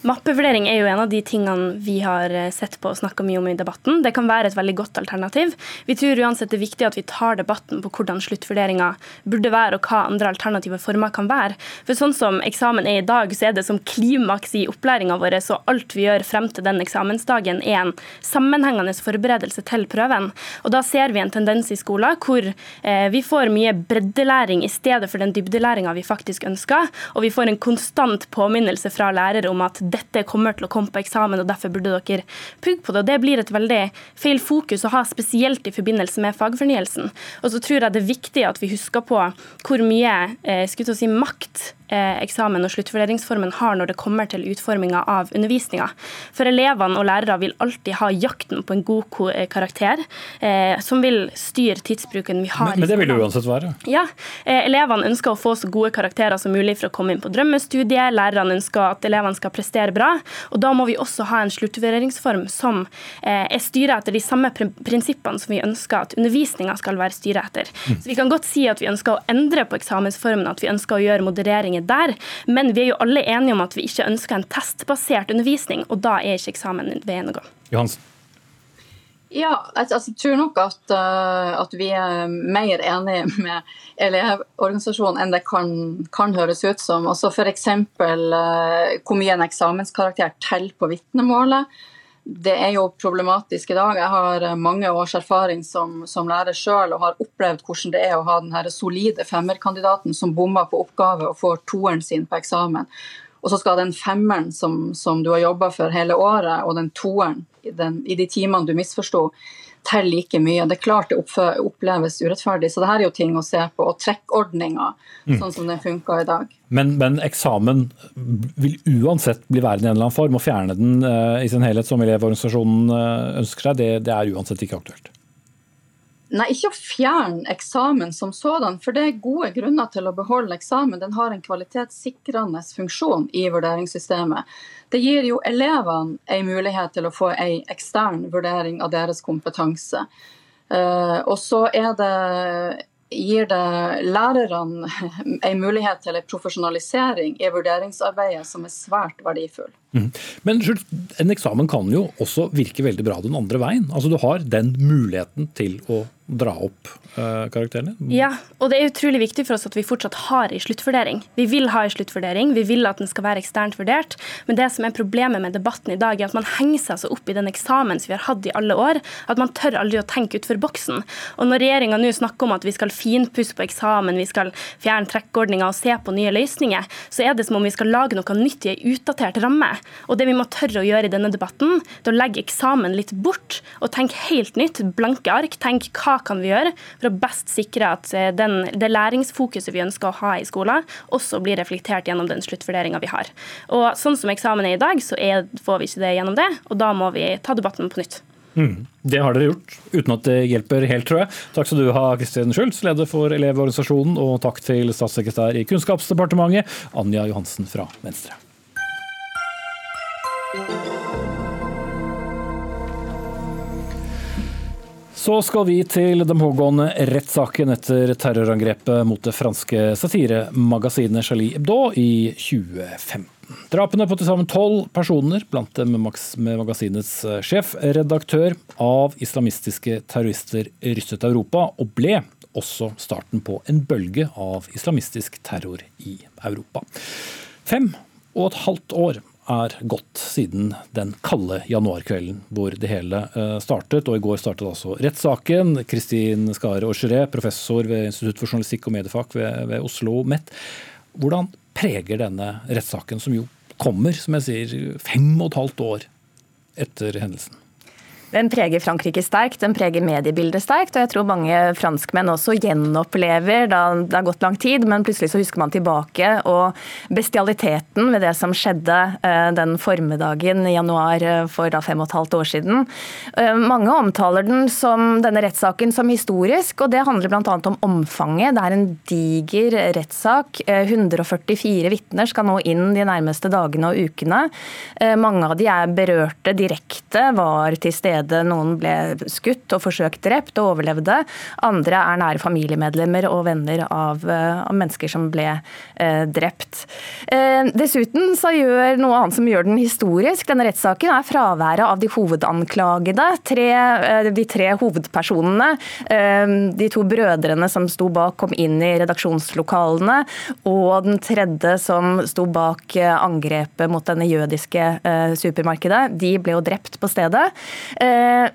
Mappevurdering er jo en av de tingene vi har eh, sett på og snakka mye om i debatten. Det kan være et veldig godt alternativ. Vi tror uansett det er viktig at vi tar debatten på hvordan sluttvurderinga burde være, og hva andre alternative former kan være. For sånn som eksamen er i dag, så er det som klimaks i opplæringa vår, så alt vi gjør frem til den eksamensdagen, er en sammenhengende forberedelse til prøven. Og da ser vi en tendens i skolen hvor eh, vi får mye breddelæring i stedet for den dybdelæringa vi faktisk ønsker, og vi får en konstant påminnelse fra lærer om at dette kommer til å komme på eksamen, og derfor burde dere pugge på det. Og Det blir et veldig feil fokus å ha, spesielt i forbindelse med fagfornyelsen. Og så tror jeg det er viktig at vi husker på hvor mye eh, si, makt eksamen og sluttvurderingsformen har når det kommer til utforminga av undervisninga. For elevene og lærere vil alltid ha jakten på en god eh, karakter, eh, som vil styre tidsbruken vi har. Men, men det vil det uansett være? Ja. Eh, elevene ønsker å få så gode karakterer som mulig for å komme inn på drømmestudiet. Lærerne ønsker at elevene skal prestere bra. Og da må vi også ha en sluttvurderingsform som eh, er styret etter de samme prinsippene som vi ønsker at undervisninga skal være styret etter. Mm. Så vi kan godt si at vi ønsker å endre på eksamensformen, at vi ønsker å gjøre modereringer der, men vi er jo alle enige om at vi ikke ønsker en testbasert undervisning, og da er ikke eksamen veien å gå. Johansen. Ja, jeg, altså, jeg, tror nok at, uh, at, vi er mer enige med Elevorganisasjonen enn det kan, kan høres ut som. Altså F.eks. Uh, hvor mye en eksamenskarakter teller på vitnemålet det er jo problematisk i dag. Jeg har eh, mange års erfaring som, som lærer sjøl og har opplevd hvordan det er å ha den solide femmerkandidaten som bommer på oppgave og får toeren sin på eksamen. Og så skal den femmeren som, som du har jobba for hele året, og den toeren i, i de timene du misforsto, til like mye. Det er klart det oppleves urettferdig, så det her er jo ting å se på. Og trekkordninga, mm. sånn som den funka i dag. Men, men, eksamen vil uansett bli værende i en eller annen form. Å fjerne den uh, i sin helhet, som Elevorganisasjonen uh, ønsker seg, det, det er uansett ikke aktuelt. Nei, ikke å fjerne eksamen som sådan, for det er gode grunner til å beholde eksamen. Den har en kvalitetssikrende funksjon i vurderingssystemet. Det gir jo elevene en mulighet til å få en ekstern vurdering av deres kompetanse. Uh, og så gir det lærerne en mulighet til en profesjonalisering i vurderingsarbeidet som er svært verdifull. Mm. Men en eksamen kan jo også virke veldig bra den andre veien. Altså Du har den muligheten til å dra opp uh, karakterene. Ja, og det er utrolig viktig for oss at vi fortsatt har en sluttvurdering. Vi vil ha en sluttvurdering, vi vil at den skal være eksternt vurdert. Men det som er problemet med debatten i dag, er at man henger seg så opp i den eksamen som vi har hatt i alle år, at man tør aldri å tenke utenfor boksen. Og når regjeringa nå snakker om at vi skal finpusse på eksamen, vi skal fjerne trekkordninger og se på nye løsninger, så er det som om vi skal lage noe nytt i ei utdatert ramme. Og det vi må tørre å gjøre i denne debatten, det er å legge eksamen litt bort og tenke helt nytt, blanke ark. Tenk hva kan vi gjøre for å best sikre at eh, den, det læringsfokuset vi ønsker å ha i skolen, også blir reflektert gjennom den sluttvurderinga vi har. Og sånn som eksamen er i dag, så er, får vi ikke det gjennom det, og da må vi ta debatten på nytt. Mm, det har dere gjort, uten at det hjelper helt, tror jeg. Takk skal du ha, Kristin Schultz, leder for Elevorganisasjonen, og takk til statssekretær i Kunnskapsdepartementet, Anja Johansen fra Venstre. Så skal vi til den pågående rettssaken etter terrorangrepet mot det franske satiremagasinet Charlie Hebdo i 2015. Drapene på til sammen tolv personer, blant dem magasinets eh, sjefredaktør, av islamistiske terrorister rystet Europa, og ble også starten på en bølge av islamistisk terror i Europa. Fem og et halvt år er gått siden den kalde januarkvelden hvor det hele eh, startet. Og i går startet altså rettssaken. Kristin Skare Augeret, professor ved Institutt for journalistikk og mediefag ved, ved Oslo MET. Hvordan preger denne rettssaken, som jo kommer, som jeg sier, fem og et halvt år etter hendelsen? Den preger Frankrike sterkt, den preger mediebildet sterkt. Og jeg tror mange franskmenn også gjenopplever, da det har gått lang tid, men plutselig så husker man tilbake og bestialiteten ved det som skjedde eh, den formiddagen i januar eh, for da fem og et halvt år siden. Eh, mange omtaler den som denne rettssaken som historisk, og det handler bl.a. om omfanget. Det er en diger rettssak. 144 vitner skal nå inn de nærmeste dagene og ukene. Mange av de er berørte direkte, var til stede stede. Noen ble skutt og forsøkt drept og overlevde. Andre er nære familiemedlemmer og venner av, eh, av mennesker som ble eh, drept. Eh, dessuten så gjør noe annet som gjør den historisk, denne rettssaken, er fraværet av de hovedanklagede. Tre, eh, de tre hovedpersonene, eh, de to brødrene som sto bak, kom inn i redaksjonslokalene. Og den tredje som sto bak eh, angrepet mot denne jødiske supermarkedet, de ble jo drept på stedet.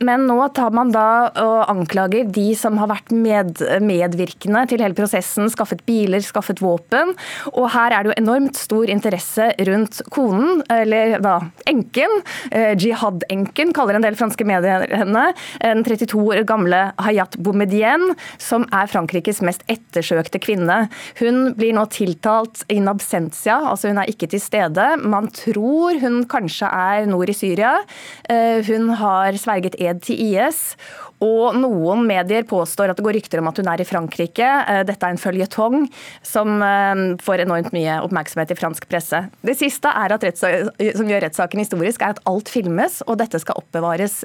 Men nå tar man da og anklager de som har vært med, medvirkende til hele prosessen, skaffet biler, skaffet våpen. Og her er det jo enormt stor interesse rundt konen, eller da enken. Jihad-enken kaller en del franske medier henne. En 32 år gamle Hayat Boumedienne, som er Frankrikes mest ettersøkte kvinne. Hun blir nå tiltalt in absentia, altså hun er ikke til stede. Man tror hun kanskje er nord i Syria. Eh, hun har sverget ed til IS. Og noen medier påstår at det går rykter om at hun er i Frankrike. Eh, dette er en føljetong som eh, får enormt mye oppmerksomhet i fransk presse. Det siste som gjør rettssaken historisk, er at alt filmes, og dette skal oppbevares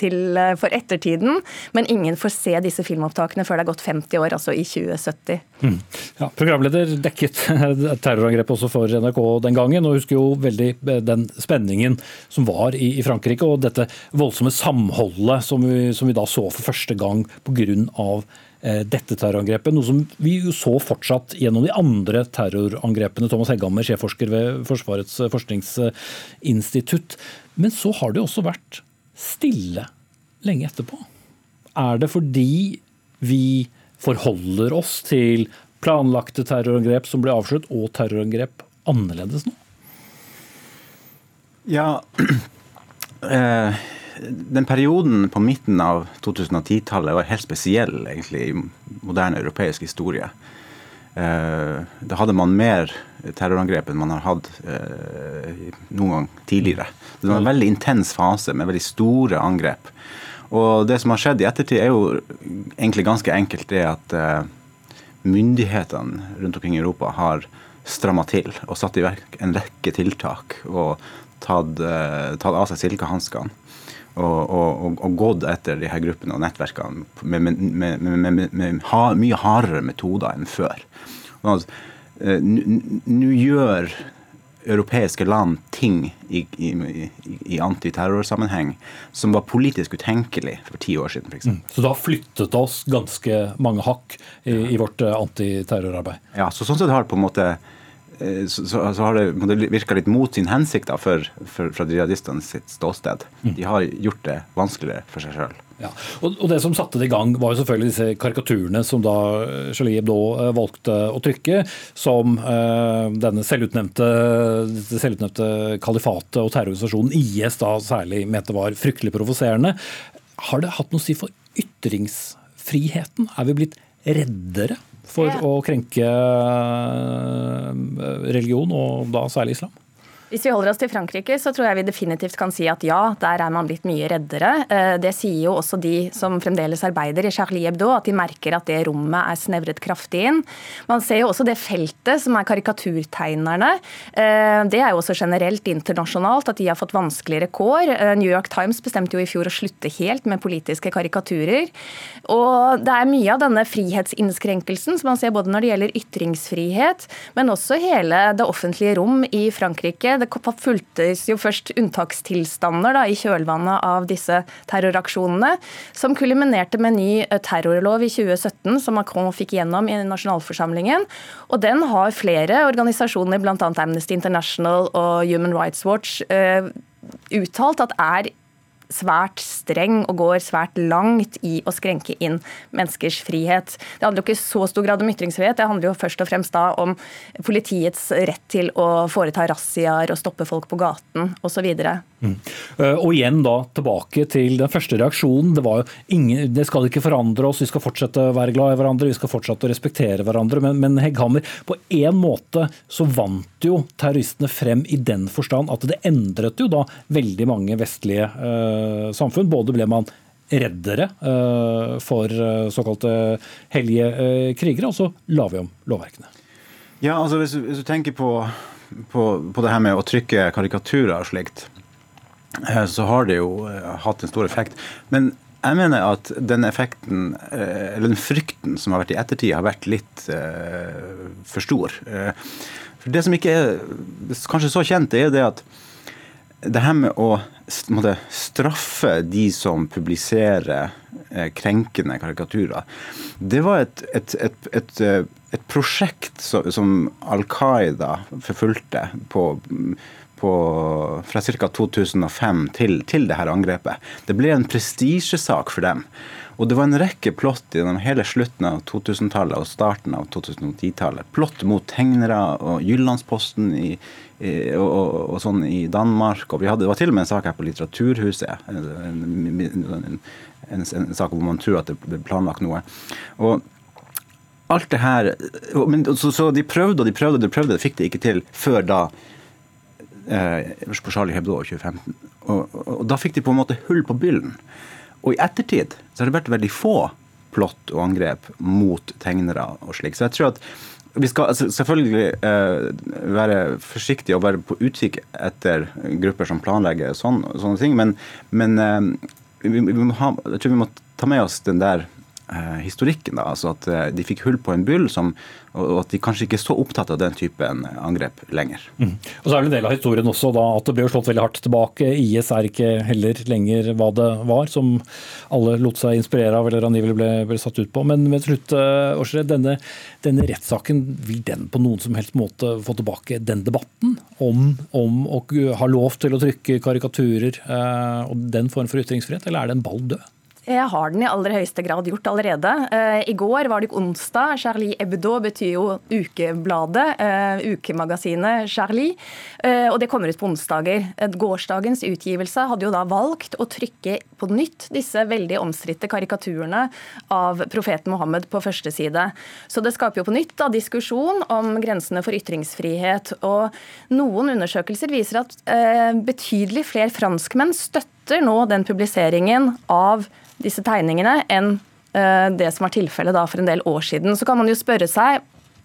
til, for ettertiden. Men ingen får se disse filmopptakene før det er gått 50 år, altså i 2070. Mm. Ja, programleder dekket terrorangrepet også for NRK den gangen, og husker jo veldig den spenningen som var i, Frankrike, og dette voldsomme samholdet som vi, som vi da så for første gang pga. Eh, dette terrorangrepet, noe som vi jo så fortsatt gjennom de andre terrorangrepene. Thomas Hegghammer, sjefforsker ved Forsvarets forskningsinstitutt. Men så har det også vært stille lenge etterpå. Er det fordi vi forholder oss til planlagte terrorangrep som ble avslørt, og terrorangrep annerledes nå? Ja, eh, den perioden på midten av 2010-tallet var helt spesiell egentlig i moderne europeisk historie. Eh, da hadde man mer terrorangrep enn man har hatt eh, noen gang tidligere. Det var en veldig intens fase med veldig store angrep. Og Det som har skjedd i ettertid, er jo egentlig ganske enkelt det at eh, myndighetene rundt omkring i Europa har stramma til og satt i verk en rekke tiltak og tatt, tatt av seg silkehanskene og, og, og, gått etter de her gruppene og nettverkene med, med, med, med ha, mye hardere metoder enn før. Nå nå gjør europeiske land ting i, i, i antiterrorsammenheng som var politisk utenkelig for ti år siden. For mm. Så det har flyttet oss ganske mange hakk i, i vårt eh, antiterrorarbeid? Ja, så sånn sett har på en måte Eh, så, så, så, har det, det virka litt mot sin hensikt da, for, for, fra jihadistene sitt ståsted. Mm. De har gjort det vanskeligere for seg sjøl. Ja. Og, og, Det som satte det i gang, var jo selvfølgelig disse karikaturene som da eh, Charlie Hebdo eh, valgte å trykke, som denne selvutnevnte, selvutnevnte kalifatet og terrororganisasjonen IS da særlig mente var fryktelig provoserende. Har det hatt noe å si for ytringsfriheten? Er vi blitt reddere for ja. å krenke eh, religion, og da særlig islam? Hvis vi holder oss til Frankrike, så tror jeg vi definitivt kan si at ja, der er man blitt mye reddere. Eh, det sier jo også de som fremdeles arbeider i Charlie Hebdo, at de merker at det rommet er snevret kraftig inn. Man ser jo også det feltet som er karikaturtegnerne. Eh, det er jo også generelt internasjonalt at de har fått vanskeligere kår. Eh, New York Times bestemte jo i fjor å slutte helt med politiske karikaturer. Og det er mye av denne frihetsinnskrenkelsen som man ser både når det gjelder ytringsfrihet, men også hele det offentlige rom i Frankrike det fulgtes jo først unntakstilstander da, i kjølvannet av disse terroraksjonene, som kuliminerte med ny eh, terrorlov i 2017, som Macron fikk gjennom i nasjonalforsamlingen. Og den har flere organisasjoner, bl.a. Amnesty International og Human Rights Watch, uh, uttalt at er svært streng og går svært langt i å skrenke inn menneskers frihet. Det handler jo ikke i så stor grad om ytringsfrihet, det handler jo først og fremst da om politiets rett til å foreta razziaer og stoppe folk på gaten osv. Mm. Eh, og igjen da tilbake til den første reaksjonen. Det, var jo ingen, det skal ikke forandre oss, vi skal fortsette å være glad i hverandre, vi skal fortsette å respektere hverandre. Men, men Hegghammer, på en måte så vant jo terroristene frem i den forstand at det endret jo da veldig mange vestlige eh, samfunn. Både ble man reddere eh, for uh, såkalte hellige krigere, og så la vi om lovverkene. Ja, altså hvis, hvis du tenker på, på, på det her med å trykke karikaturer og slikt, Eh, så har det jo eh, hatt en stor effekt. Men jeg mener at den effekten, eh, eller den frykten som har vært i ettertid, har vært litt for stor. For Det som ikke er kanskje så kjent, er det at det her med å måtte, straffe de som publiserer krenkende karikaturer, det var et, et, et, et, et prosjekt som Al Qaida forfulgte på på, fra ca. 2005 til, til det her angrepet. Det ble en prestisjesak for dem. Og det var en rekke plott gjennom hele slutten av 2000-tallet og starten av 2010-tallet. Plott mot tegnere og Jyllandsposten i, i, og, og, og, sånn i Danmark. Og hadde, det var til og med en sak her på Litteraturhuset. En, en, en, en sak hvor man tror at det ble planlagt noe. Og alt det her men, så, så, de prøvde og de prøvde og de prøvde, det fikk de ikke til før da på Charlie Hebdo i 2015. Og, og, og, da fikk de på en måte hull på byllen. Og i ettertid så har det vært veldig få plott og angrep mot tegnere og slik. Så jeg tror at vi skal altså, selvfølgelig eh, være forsiktige og være på utkikk etter grupper som planlegger sånn, sånne ting, men, men eh, vi, vi ha, jeg tror vi må ta med oss den der Eh, historikken. da, altså At eh, de fikk hull på en byll, som, og at de kanskje ikke er så opptatt av den typen angrep lenger. Mm. Og så er det en del av historien også da, at det ble slått veldig hardt tilbake. IS er ikke heller lenger hva det var, som alle lot seg inspirere av eller angivelig ble, ble satt ut på. Men ved slutt, Årsred, eh, denne, denne rettssaken, vil den på noen som helst måte få tilbake den debatten om, om å ha lov til å trykke karikaturer og den form for ytringsfrihet, eller er det en ball død? Jeg har den i aller høyeste grad gjort allerede. Uh, I går var det onsdag. Charlie Hebdo betyr jo ukebladet, uh, ukemagasinet Charlie. Og det kommer ut på onsdager. Gårsdagens utgivelse hadde jo da valgt å trykke på nytt disse veldig omstridte karikaturene av profeten Mohammed på første side. Så det skaper jo på nytt da diskusjon om grensene for ytringsfrihet. Og noen undersøkelser viser at betydelig flere franskmenn støtter nå den publiseringen av disse tegningene enn eh, det som var tilfellet for en del år siden. Så kan man jo spørre seg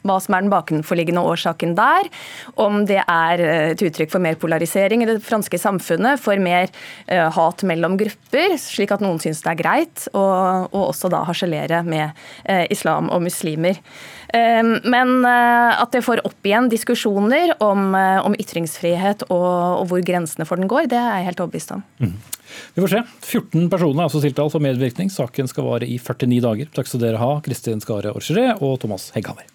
hva som er den bakenforliggende årsaken der. Om det er eh, et uttrykk for mer polarisering i det franske samfunnet, for mer uh, hat mellom grupper, slik at noen syns det er greit, og, og også da harselere med uh, islam og muslimer. Um, men at det får opp igjen diskusjoner om, om ytringsfrihet og, og, hvor grensene for den går, det er jeg helt overbevist om. Mm. Vi får se. 14 personer er altså tiltalt for medvirkning. Saken skal vare i 49 dager. Takk skal dere ha, Kristin Skare Orgeret og Thomas Hegghammer.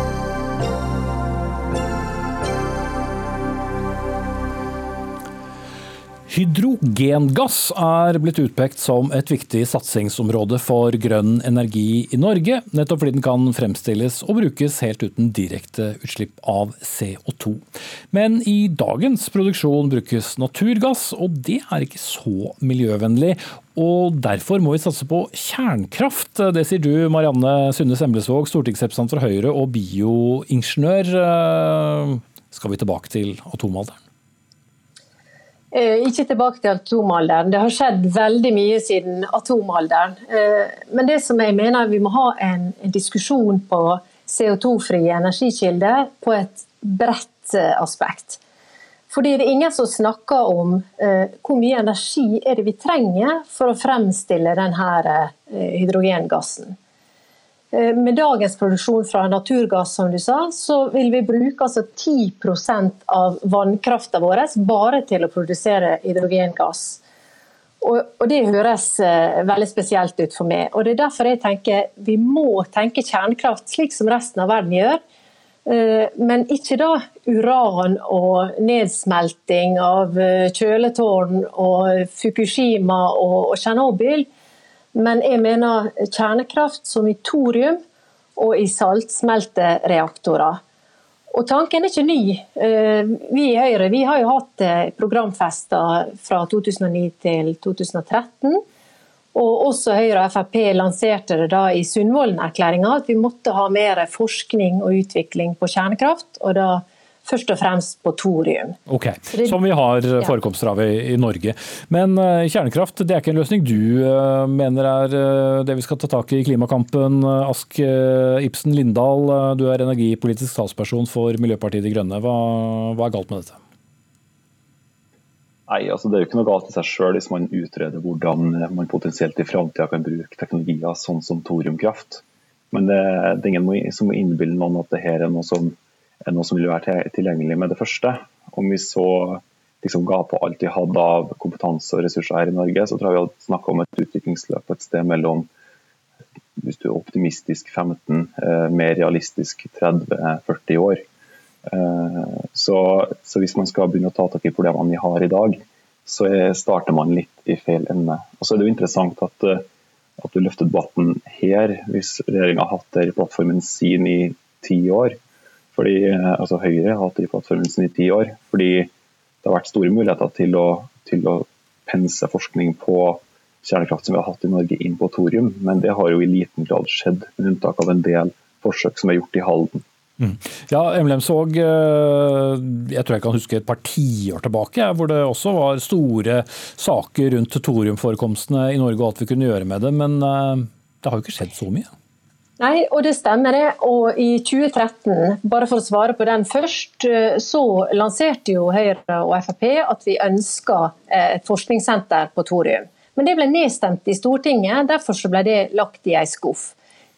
Hydrogengass er blitt utpekt som et viktig satsingsområde for grønn energi i Norge, nettopp fordi den kan fremstilles og brukes helt uten direkte utslipp av CO2. Men i dagens produksjon brukes naturgass, og det er ikke så miljøvennlig. Og derfor må vi satse på kjernkraft. Det sier du, Marianne Synne Semblesvåg, stortingsrepresentant for Høyre og bioingeniør. Skal vi tilbake til atomalderen? Eh, ikke tilbake til atomalderen. Det har skjedd veldig mye siden atomalderen. Eh, men det som jeg mener vi må ha en, diskusjon på CO2-frie energikilder på et bredt eh, aspekt. Fordi det er ingen som snakker om hvor mye energi er det vi trenger for å fremstille denne hydrogengassen. Eh, med dagens produksjon fra naturgass, som du sa, så vil vi bruke altså 10% av vannkrafta vår bare til å produsere hydrogengass. Og, Det høres uh, veldig spesielt ut for meg. og Det er derfor jeg tenker vi må tenke kjernekraft slik som resten av verden gjør. Uh, men ikke da uran og nedsmelting av kjøletårn og Fukushima og Tsjernobyl. Men jeg mener kjernekraft som i thorium og i saltsmeltereaktorer. Og tanken er ikke ny. Eh, vi i Høyre vi har jo hatt programfester fra 2009 til 2013. Og også Høyre og Frp lanserte det da i Sundvolden-erklæringa at vi måtte ha mer forskning og utvikling på kjernekraft. og da først og fremst på thorium. Ok, Som vi har forekomster av i, Norge. Men uh, kjernekraft det er ikke en løsning du uh, mener er uh, det vi skal ta tak i i klimakampen. Ask Ibsen Lindahl, du er energipolitisk talsperson for Miljøpartiet De Grønne. Hva, hva er galt med dette? Nei, altså Det er jo ikke noe galt i seg selv hvis man utreder hvordan man potensielt i framtida kan bruke teknologier sånn som thoriumkraft. Men det, det er ingen som må innbille noen at det her er noe som noe som ville være tilgjengelig med det første. Om vi så liksom ga på alt vi hadde av kompetanse og ressurser her i Norge, så tror jeg vi hadde snakka om et utviklingsløp et sted mellom hvis du er optimistisk 15, eh, mer realistisk 30-40 år. Eh, så, så, hvis man skal begynne å ta tak i problemene vi har i dag, så starter man litt i feil ende. Og så er det jo interessant at, eh, at du løfter debatten her, hvis regjeringa har hatt det i plattformen sin i ti år. Fordi, altså Høyre har hatt de i ti år. Fordi det har vært store muligheter til å, til å pense forskning på kjernekraft som vi har hatt i Norge inn på thorium, men det har jo i liten grad skjedd, med unntak av en del forsøk som er gjort i Halden. Mm. Ja, Emlemsvåg, eh, jeg tror jeg kan huske et par tiår tilbake, hvor det også var store saker rundt thoriumforekomstene i Norge og alt vi kunne gjøre med det, men eh, det har jo ikke skjedd så mye? Nei, og det stemmer det. Og i 2013, bare for å svare på den først, eh, så lanserte jo Høyre og Frp at vi ønska et forskningssenter på thorium. Men det ble nedstemt i Stortinget, derfor ble det lagt i ei skuff.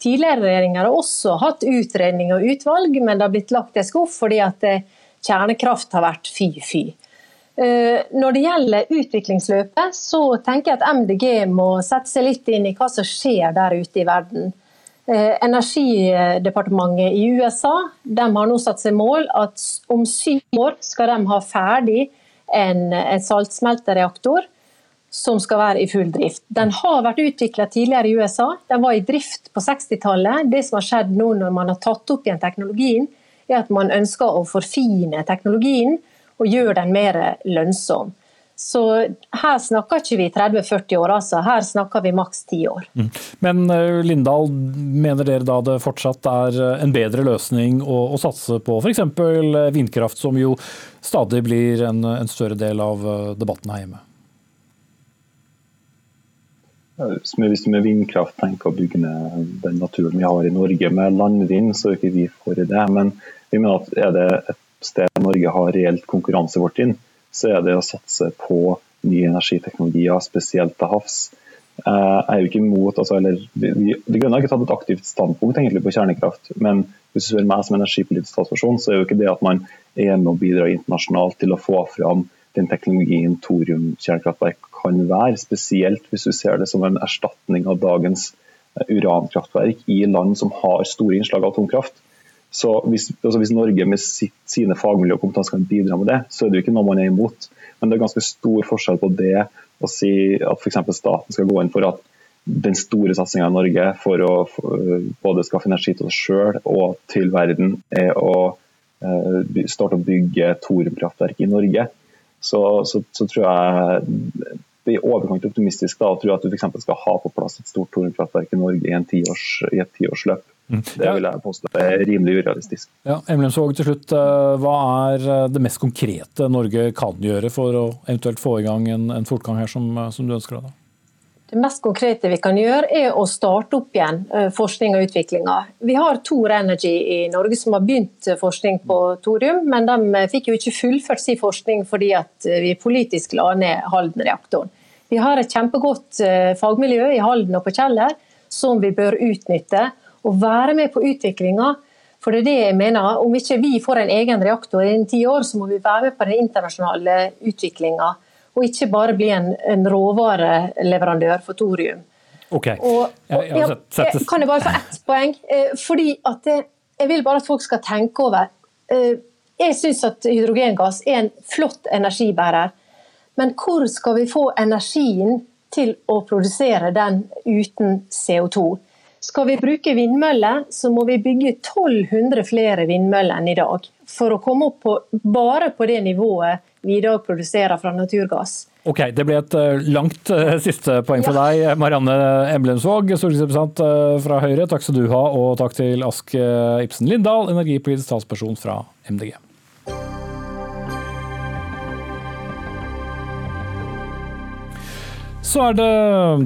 Tidligere regjeringer har også hatt utredning og utvalg, men det har blitt lagt i ei skuff fordi at eh, kjernekraft har vært fy-fy. Eh, når det gjelder utviklingsløpet, så tenker jeg at MDG må sette seg litt inn i hva som skjer der ute i verden. Eh, Energidepartementet i USA har nå satt seg mål at om syv år skal de ha ferdig en, en saltsmeltereaktor som skal være i full drift. Den har vært utvikla tidligere i USA, den var i drift på 60-tallet. Det som har skjedd nå når man har tatt opp igjen teknologien, er at man ønsker å forfine teknologien og gjøre den mer lønnsom. Så her snakker ikke vi 30-40 år, altså. Her snakker vi maks 10 år. Mm. Men eh, Lindahl, mener dere da det fortsatt er eh, en bedre løsning å, å satse på f.eks. vindkraft, som jo stadig blir en, en større del av eh, debatten her hjemme? Hvis du med vindkraft tenker å bygge ned den naturen vi har i Norge med landvind, så er ikke vi for det. Men vi mener at er det et sted Norge har reelt konkurransefortrinn, så er det å satse på nye energiteknologier, spesielt til havs. Eh, jeg er jo ikke imot, altså, eller, De Grønne har ikke tatt et aktivt standpunkt egentlig på kjernekraft. Men hvis du spør meg som energipolitisk talsperson, så er jo ikke det at man er med og bidrar internasjonalt til å få fram den teknologien thoriumkjernekraftverk kan være. Spesielt hvis du ser det som en erstatning av dagens eh, urankraftverk i land som har store innslag av atomkraft. Så hvis, altså hvis Norge med sitt, sine fagmiljø og kompetanse kan bidra med det, så er det jo ikke noe man er imot. Men det er ganske stor forskjell på det å si at f.eks. staten skal gå inn for at den store satsinga i Norge for å for, både skaffe energi til oss sjøl og til verden er å uh, starte å bygge thoriumkraftverk i Norge. Så, så, så tror jeg i overkant optimistisk da, og tror at du f.eks. skal ha på plass et stort thoriumkraftverk i Norge i, tiårs, i et tiårsløp. Mm. Det vil jeg påstå er rimelig urealistisk. Ja, Emlemsvåg, til slutt, eh, Hva er eh, det mest konkrete Norge kan gjøre for å eventuelt få i gang en, en fortgang her som, eh, som du ønsker deg? Det mest konkrete vi kan gjøre, er å starte opp igjen forskning og utviklinga. Vi har Tor Energy i Norge som har begynt forskning på thorium, men de fikk jo ikke fullført sin forskning fordi vi politisk la ned Halden-reaktoren. Vi har et kjempegodt fagmiljø i Halden og på Kjeller som vi bør utnytte og være med på utviklinga. For det er det jeg mener. Om ikke vi får en egen reaktor innen ti år, så må vi være med på den internasjonale utviklinga og ikke bare bli en, en råvareleverandør for thorium. Ok, Og, og, ja, jeg, kan jeg bare få ett poeng? Eh, fordi at jeg, Jeg vil bare at folk skal tenke over eh, Jeg syns at hydrogengass er en flott energibærer, men hvor skal vi få energien til å produsere den uten CO2? Skal vi bruke vindmøller, så må vi bygge 1200 flere vindmøller enn i dag. For å komme opp på, bare på det nivået vi da produserer fra naturgass. Ok, Det ble et eh, langt uh, siste poeng for deg, Marianne Emblemsvåg, stortingsrepresentant fra Høyre. Takk skal du ha, og takk til Ask Ibsen Lindahl, energipolitisk talsperson fra MDG. Så er det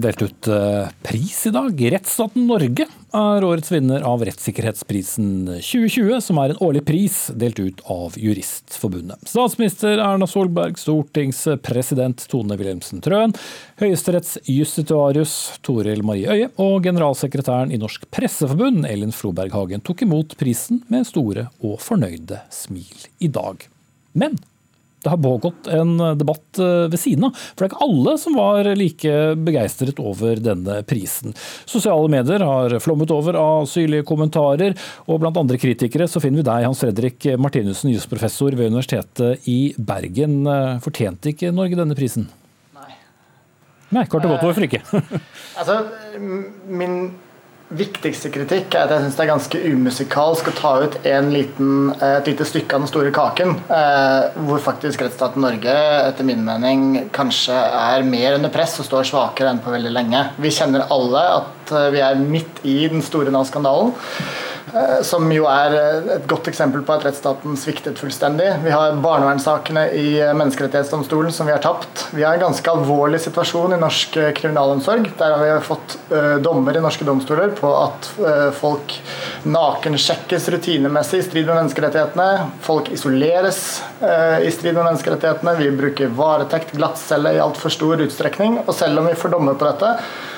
delt ut eh, pris i dag. Rettsstaten Norge er årets vinner av Rettssikkerhetsprisen 2020, som er en årlig pris delt ut av Juristforbundet. Statsminister Erna Solberg, stortingspresident Tone Wilhelmsen Trøen, høyesterettsjustitiarius Toril Marie Øie og generalsekretæren i Norsk Presseforbund, Elin Floberg Hagen, tok imot prisen med store og fornøyde smil i dag. Men det har pågått en debatt eh, ved siden av. For det er ikke alle som var like begeistret over denne prisen. Sosiale medier har flommet over av syrlige kommentarer, og blant andre kritikere så finner vi deg, Hans Fredrik Martinussen, jusprofessor ved Universitetet i Bergen. Fortjente ikke Norge denne prisen? Nei. Nei, Kort og godt, hvorfor ikke? altså, min viktigste kritikk er at jeg syns det er ganske umusikalsk å ta ut liten, et lite stykke av den store kaken, eh, hvor faktisk rettsstaten Norge etter min mening kanskje er mer under press og står svakere enn på veldig lenge. Vi kjenner alle at eh, vi er midt i den store Nav-skandalen. Eh, som jo er eh, et godt eksempel på at rettsstaten sviktet fullstendig. Vi har barnevernssakene i eh, Menneskerettighetsdomstolen som vi har tapt. Vi har en ganske alvorlig situasjon i norsk kriminalomsorg. Der har vi fått dommer i norske domstoler på at folk nakensjekkes rutinemessig i strid med menneskerettighetene. Folk isoleres i strid med menneskerettighetene. Vi bruker varetekt, glattcelle i altfor stor utstrekning. Og selv om vi får dommer på dette,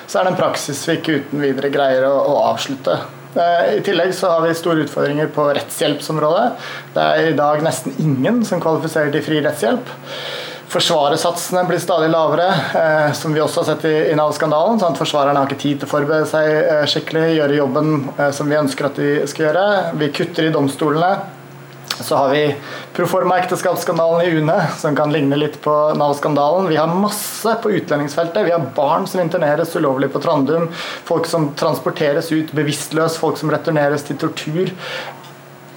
så er det en praksis vi ikke uten videre greier å, å avslutte. Eh, I tillegg så har vi store utfordringer på rettshjelpsområdet. Det er i dag nesten ingen som kvalifiserer til fri rettshjelp. Forsvarersatsene blir stadig lavere, eh, som vi også har sett i, Nav-skandalen. Sånn forsvarerne har ikke tid til å forberede seg eh, skikkelig, gjøre jobben eh, som vi ønsker at de skal gjøre. Vi kutter i domstolene. Så har vi proforma-ekteskapsskandalen i UNE, som kan ligne litt på Nav-skandalen. Vi har masse på utlendingsfeltet. Vi har barn som interneres ulovlig på Trandum. Folk som transporteres ut bevisstløs, folk som returneres til tortur.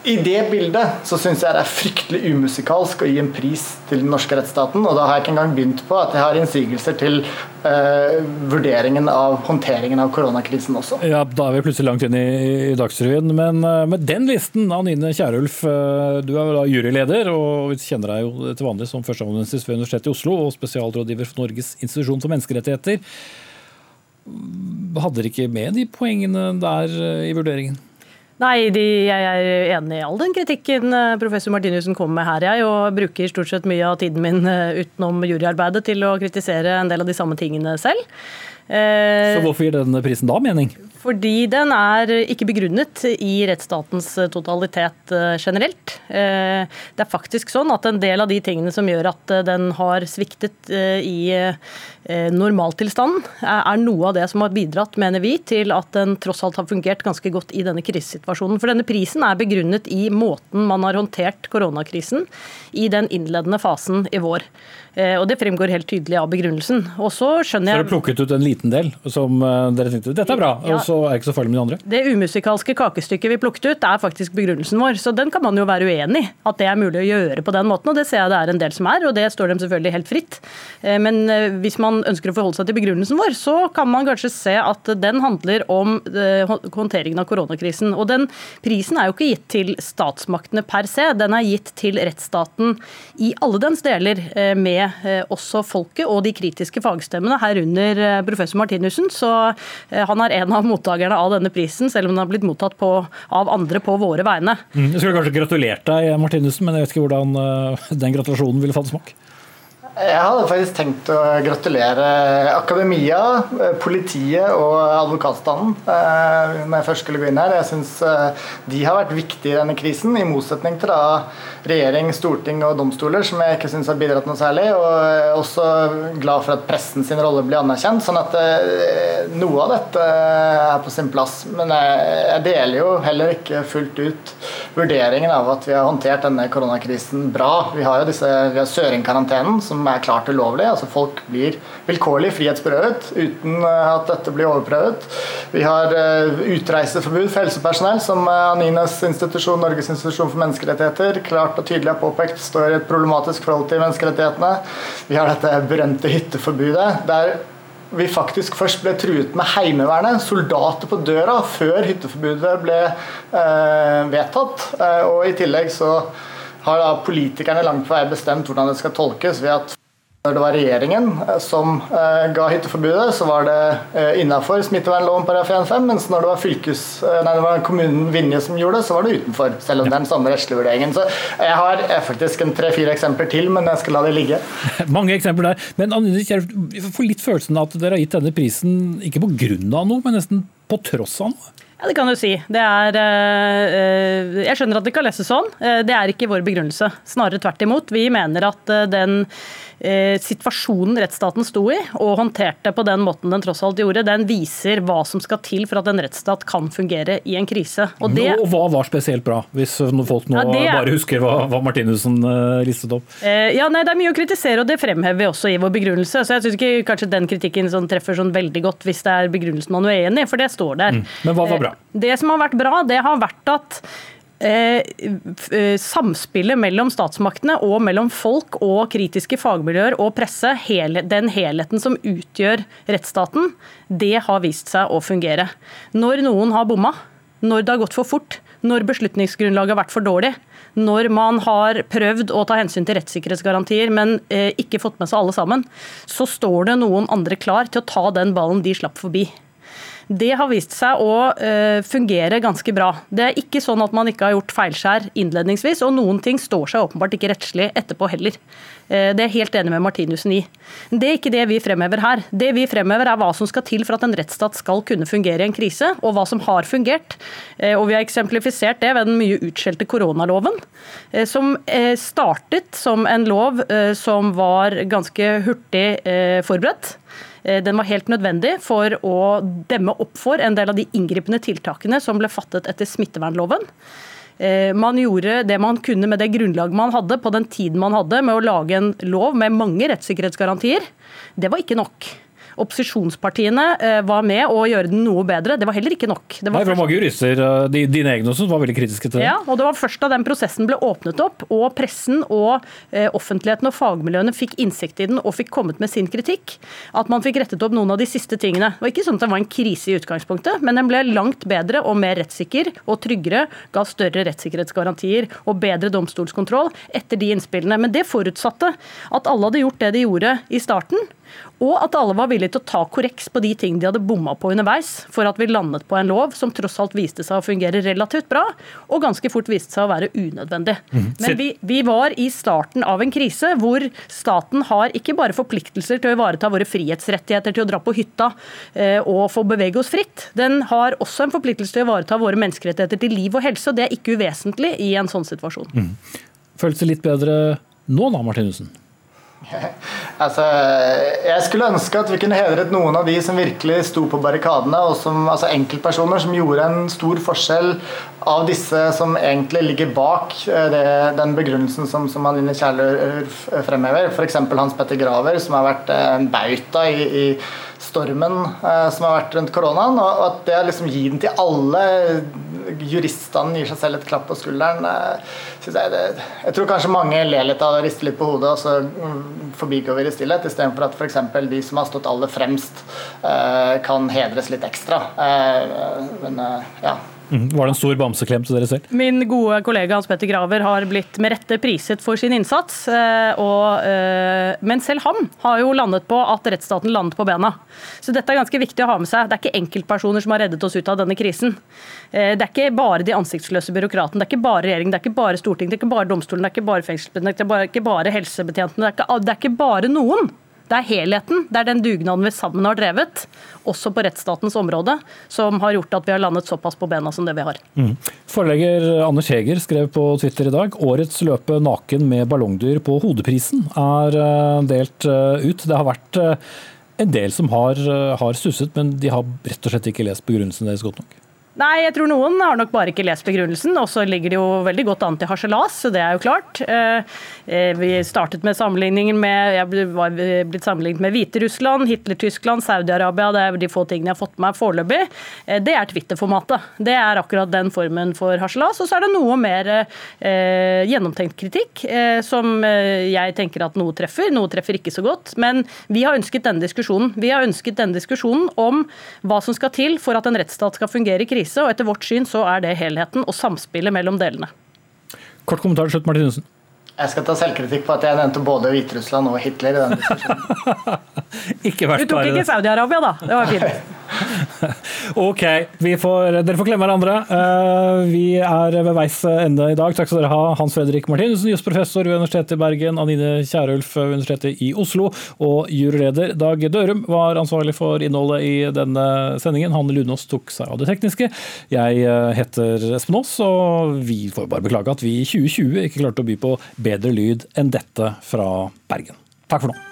I det bildet så syns jeg det er fryktelig umusikalsk å gi en pris til den norske rettsstaten. Og da har jeg ikke engang begynt på at jeg har innsigelser til eh, vurderingen av håndteringen av koronakrisen også. Ja, Da er vi plutselig langt inn i, i Dagsrevyen. Men uh, med den listen, Anine Kierulf, uh, du er da juryleder, og vi kjenner deg jo til vanlig som førsteamanuensis ved Universitetet i Oslo og spesialrådgiver for Norges institusjon for menneskerettigheter. Hadde dere ikke med de poengene der i vurderingen? Nei, de, jeg er enig i all den kritikken eh, professor Martinussen kommer med her, jeg. Og bruker stort sett mye av tiden min eh, utenom juryarbeidet til å kritisere en del av de samme tingene selv. Så hvorfor gir denne prisen da mening? Fordi den er ikke begrunnet i rettsstatens totalitet eh, generelt. Eh, det er faktisk sånn at en del av de tingene som gjør at eh, den har sviktet i normaltilstanden, er noe av det som har bidratt, mener vi, til at den tross alt har fungert ganske godt i denne krisesituasjonen. For denne prisen er begrunnet i måten man har håndtert koronakrisen i den innledende fasen i vår. Og Det fremgår helt tydelig av begrunnelsen. Og Så skjønner jeg... Så dere plukket ut en liten del som dere tenkte dette er bra? Ja, så er det ikke så farlig med de andre? Det umusikalske kakestykket vi plukket ut, er faktisk begrunnelsen vår. Så den kan man jo være uenig i, at det er mulig å gjøre på den måten. Og det ser jeg det er en del som er, og det står dem selvfølgelig helt fritt. Eh, men eh, hvis man ønsker å forholde seg til begrunnelsen vår, så kan man kanskje se at den handler om eh, håndteringen av koronakrisen. Og den prisen er jo ikke gitt til statsmaktene per se, den er gitt til rettsstaten i alle dens deler, med også folket og de kritiske fagstemmene, herunder professor Martinussen. Så han er en av mottakerne av denne prisen, selv om den har blitt mottatt på, av andre på våre vegne. Mm, jeg skulle kanskje gratulert deg, Martinussen, men jeg vet ikke hvordan den gratulasjonen ville fått smak? Jeg hadde faktisk tenkt å gratulere akademia, politiet og advokatstanden eh, når jeg først skulle gå inn her. Jeg syns eh, de har vært viktige i denne krisen, i motsetning til da regjering, storting og domstoler, som jeg ikke syns har bidratt noe særlig. Og også glad for at pressen sin rolle blir anerkjent, sånn at eh, noe av dette er på sin plass. Men jeg deler jo heller ikke fullt ut vurderingen av at vi har håndtert denne koronakrisen bra. Vi har jo disse, vi har Søring-karantenen, som er klart ulovlig. Altså folk blir vilkårlig frihetsberøvet uten eh, at dette blir overprøvet. Vi har eh, utreiseforbud for helsepersonell, som eh, Anines institusjon, Norges institusjon for menneskerettigheter, klart og tydelig har påpekt står i et problematisk forhold til menneskerettighetene. Vi har dette berømte hytteforbudet. der vi faktisk først ble truet med Heimevernet, soldater på døra, før hytteforbudet ble eh, vedtatt. Og i tillegg så har da politikerne langt på vei bestemt hvordan det skal tolkes ved at når det var regjeringen eh, som eh, ga hytteforbudet, så var det eh, innafor smittevernloven § 1-5, mens når det var, fylkes, nei, det var kommunen Vinje som gjorde det, så var det utenfor. Selv om det er den samme rettslige vurderingen. Så jeg har faktisk en tre-fire eksempler til, men jeg skal la det ligge. Mange eksempler der. Men Anine, jeg får litt følelsen av at dere har gitt denne prisen ikke av noe, men nesten på tross av noe? Ja, Det kan du si. Det er, eh, jeg skjønner at det kan leses sånn. Det er ikke vår begrunnelse. Snarere tvert imot. Vi mener at den situasjonen rettsstaten sto i, og håndterte på den måten den tross alt gjorde, den viser hva som skal til for at en rettsstat kan fungere i en krise. Og, det, og hva var spesielt bra, hvis folk nå ja, det, bare husker hva, hva Martinussen listet opp? Ja, nei, Det er mye å kritisere, og det fremhever vi også i vår begrunnelse. Så jeg syns ikke kanskje den kritikken sånn treffer sånn veldig godt hvis det er begrunnelsen man er uenig i, for det står der. Mm. Men hva var bra? Det som har vært bra, det har vært at eh, eh, samspillet mellom statsmaktene og mellom folk og kritiske fagmiljøer og presse, den helheten som utgjør rettsstaten, det har vist seg å fungere. Når noen har bomma, når det har gått for fort, når beslutningsgrunnlaget har vært for dårlig, når man har prøvd å ta hensyn til rettssikkerhetsgarantier, men eh, ikke fått med seg alle sammen, så står det noen andre klar til å ta den ballen de slapp forbi. Det har vist seg å uh, fungere ganske bra. Det er ikke sånn at man ikke har gjort feilskjær innledningsvis, og noen ting står seg åpenbart ikke rettslig etterpå heller. Uh, det er jeg helt enig med Martinussen i. Det er ikke det vi fremhever her. Det vi fremhever er hva som skal til for at en rettsstat skal kunne fungere i en krise, og hva som har fungert. Uh, og vi har eksemplifisert det ved den mye utskjelte koronaloven, som startet som en lov som var ganske hurtig forberedt. Eh, den var helt nødvendig for å demme opp for en del av de inngripende tiltakene som ble fattet etter smittevernloven. Eh, man gjorde det man kunne med det grunnlaget man hadde på den tiden man hadde med å lage en lov med mange rettssikkerhetsgarantier. Det var ikke nok opposisjonspartiene eh, var med å gjøre den noe bedre. Det var heller ikke nok. Det var Nei, for mange jurister, de, dine egne også, var veldig kritiske til det. Ja, og det var først da den prosessen ble åpnet opp, og pressen og eh, offentligheten og fagmiljøene fikk innsikt i den og fikk kommet med sin kritikk, at man fikk rettet opp noen av de siste tingene. Det var ikke sånn at det var en krise i utgangspunktet, men den ble langt bedre og mer rettssikker og tryggere, ga større rettssikkerhetsgarantier og bedre domstolskontroll etter de innspillene. Men det forutsatte at alle hadde gjort det de gjorde i starten, og at alle var villige til å ta korreks på de ting de hadde bomma på underveis, for at vi landet på en lov som tross alt viste seg å fungere relativt bra, og ganske fort viste seg å være unødvendig. Mm. Men vi, vi, var i starten av en krise hvor staten har ikke bare forpliktelser til å ivareta våre frihetsrettigheter til å dra på hytta eh, og få bevege oss fritt, den har også en forpliktelse til å ivareta våre menneskerettigheter til liv og helse, og det er ikke uvesentlig i en sånn situasjon. Mm. Føles det litt bedre nå da, Martinussen? Altså, jeg skulle ønske at vi kunne hedret noen av de som virkelig sto på barrikadene, og som, altså enkeltpersoner som gjorde en stor forskjell av disse som egentlig ligger bak eh, det, den begrunnelsen som, som Anine Kjærløy fremhever. F.eks. Hans Petter Graver, som har vært eh, en bauta i, i stormen eh, som har vært rundt koronaen. Og at det å liksom gi den til alle juristene gir seg selv et klapp på skulderen, eh, jeg, det, jeg tror kanskje mange ler litt av det og rister litt på hodet, og så mm, forbigår vi det i stillhet, istedenfor at f.eks. de som har stått aller fremst, eh, kan hedres litt ekstra. Men ja. Mhm. Var det en stor bamseklem til dere selv? Min gode kollega Hans Petter Graver har blitt med rette priset for sin innsats. Eh, og, eh, men selv han har jo landet på at rettsstaten landet på bena. Så dette er ganske viktig å ha med seg. Det er ikke enkeltpersoner som har reddet oss ut av denne krisen. Eh, det er ikke bare de ansiktsløse byråkratene, det er ikke bare regjeringen, det er ikke bare Stortinget, det er ikke bare domstolen, det er ikke bare fengselsbetjentene, det er ikke bare helsebetjentene. Det er ikke, det er ikke bare noen. Det er helheten, det er den dugnaden vi sammen har drevet, også på rettsstatens område, som har gjort at vi har landet såpass på bena som det vi har. Mm. Forlegger Anders Heger skrev på Twitter i dag årets løpe naken med ballongdyr på Hodeprisen er eh, delt eh, ut. Det har vært eh, en del som har, har stusset, men de har rett og slett ikke lest begrunnelsen deres godt nok. Nei, jeg tror noen har nok bare ikke lest begrunnelsen. Og så ligger det jo veldig godt an til harselas, så det er jo klart. Eh, eh, vi startet med sammenligningen med Jeg var blitt sammenlignet med Hviterussland, Hitler-Tyskland, Saudi-Arabia. Det er de få tingene jeg har fått med meg foreløpig. Eh, det er Twitter-formatet. Det er akkurat den formen for harselas. Og så er det noe mer eh, gjennomtenkt kritikk, eh, som jeg tenker at noe treffer. Noe treffer ikke så godt. Men vi har ønsket denne diskusjonen. Vi har ønsket denne diskusjonen om hva som skal til for at en rettsstat skal fungere i krise krise, og etter vårt syn så er det helheten og samspillet mellom delene. Kort kommentar til slutt, Martinussen. Jeg skal ta selvkritikk på at jeg nevnte både Hviterussland og Hitler i den diskusjonen. ikke verst, du tok ikke Saudi-Arabia, da. Det var fint. ok, får, dere får klemme hverandre. Uh, vi er ved veis ende i dag. Takk skal dere ha, Hans Fredrik Martinussen, jusprofessor ved Universitetet i Bergen, Anine Kierulf ved Universitetet i Oslo, og juryleder Dag Dørum var ansvarlig for innholdet i denne sendingen. Hanne Lunås tok seg av det tekniske. Jeg eh, heter Espen Aas, og vi får bare beklage at vi i 2020 ikke klarte å by på bedre lyd enn dette fra Bergen. Takk for nå.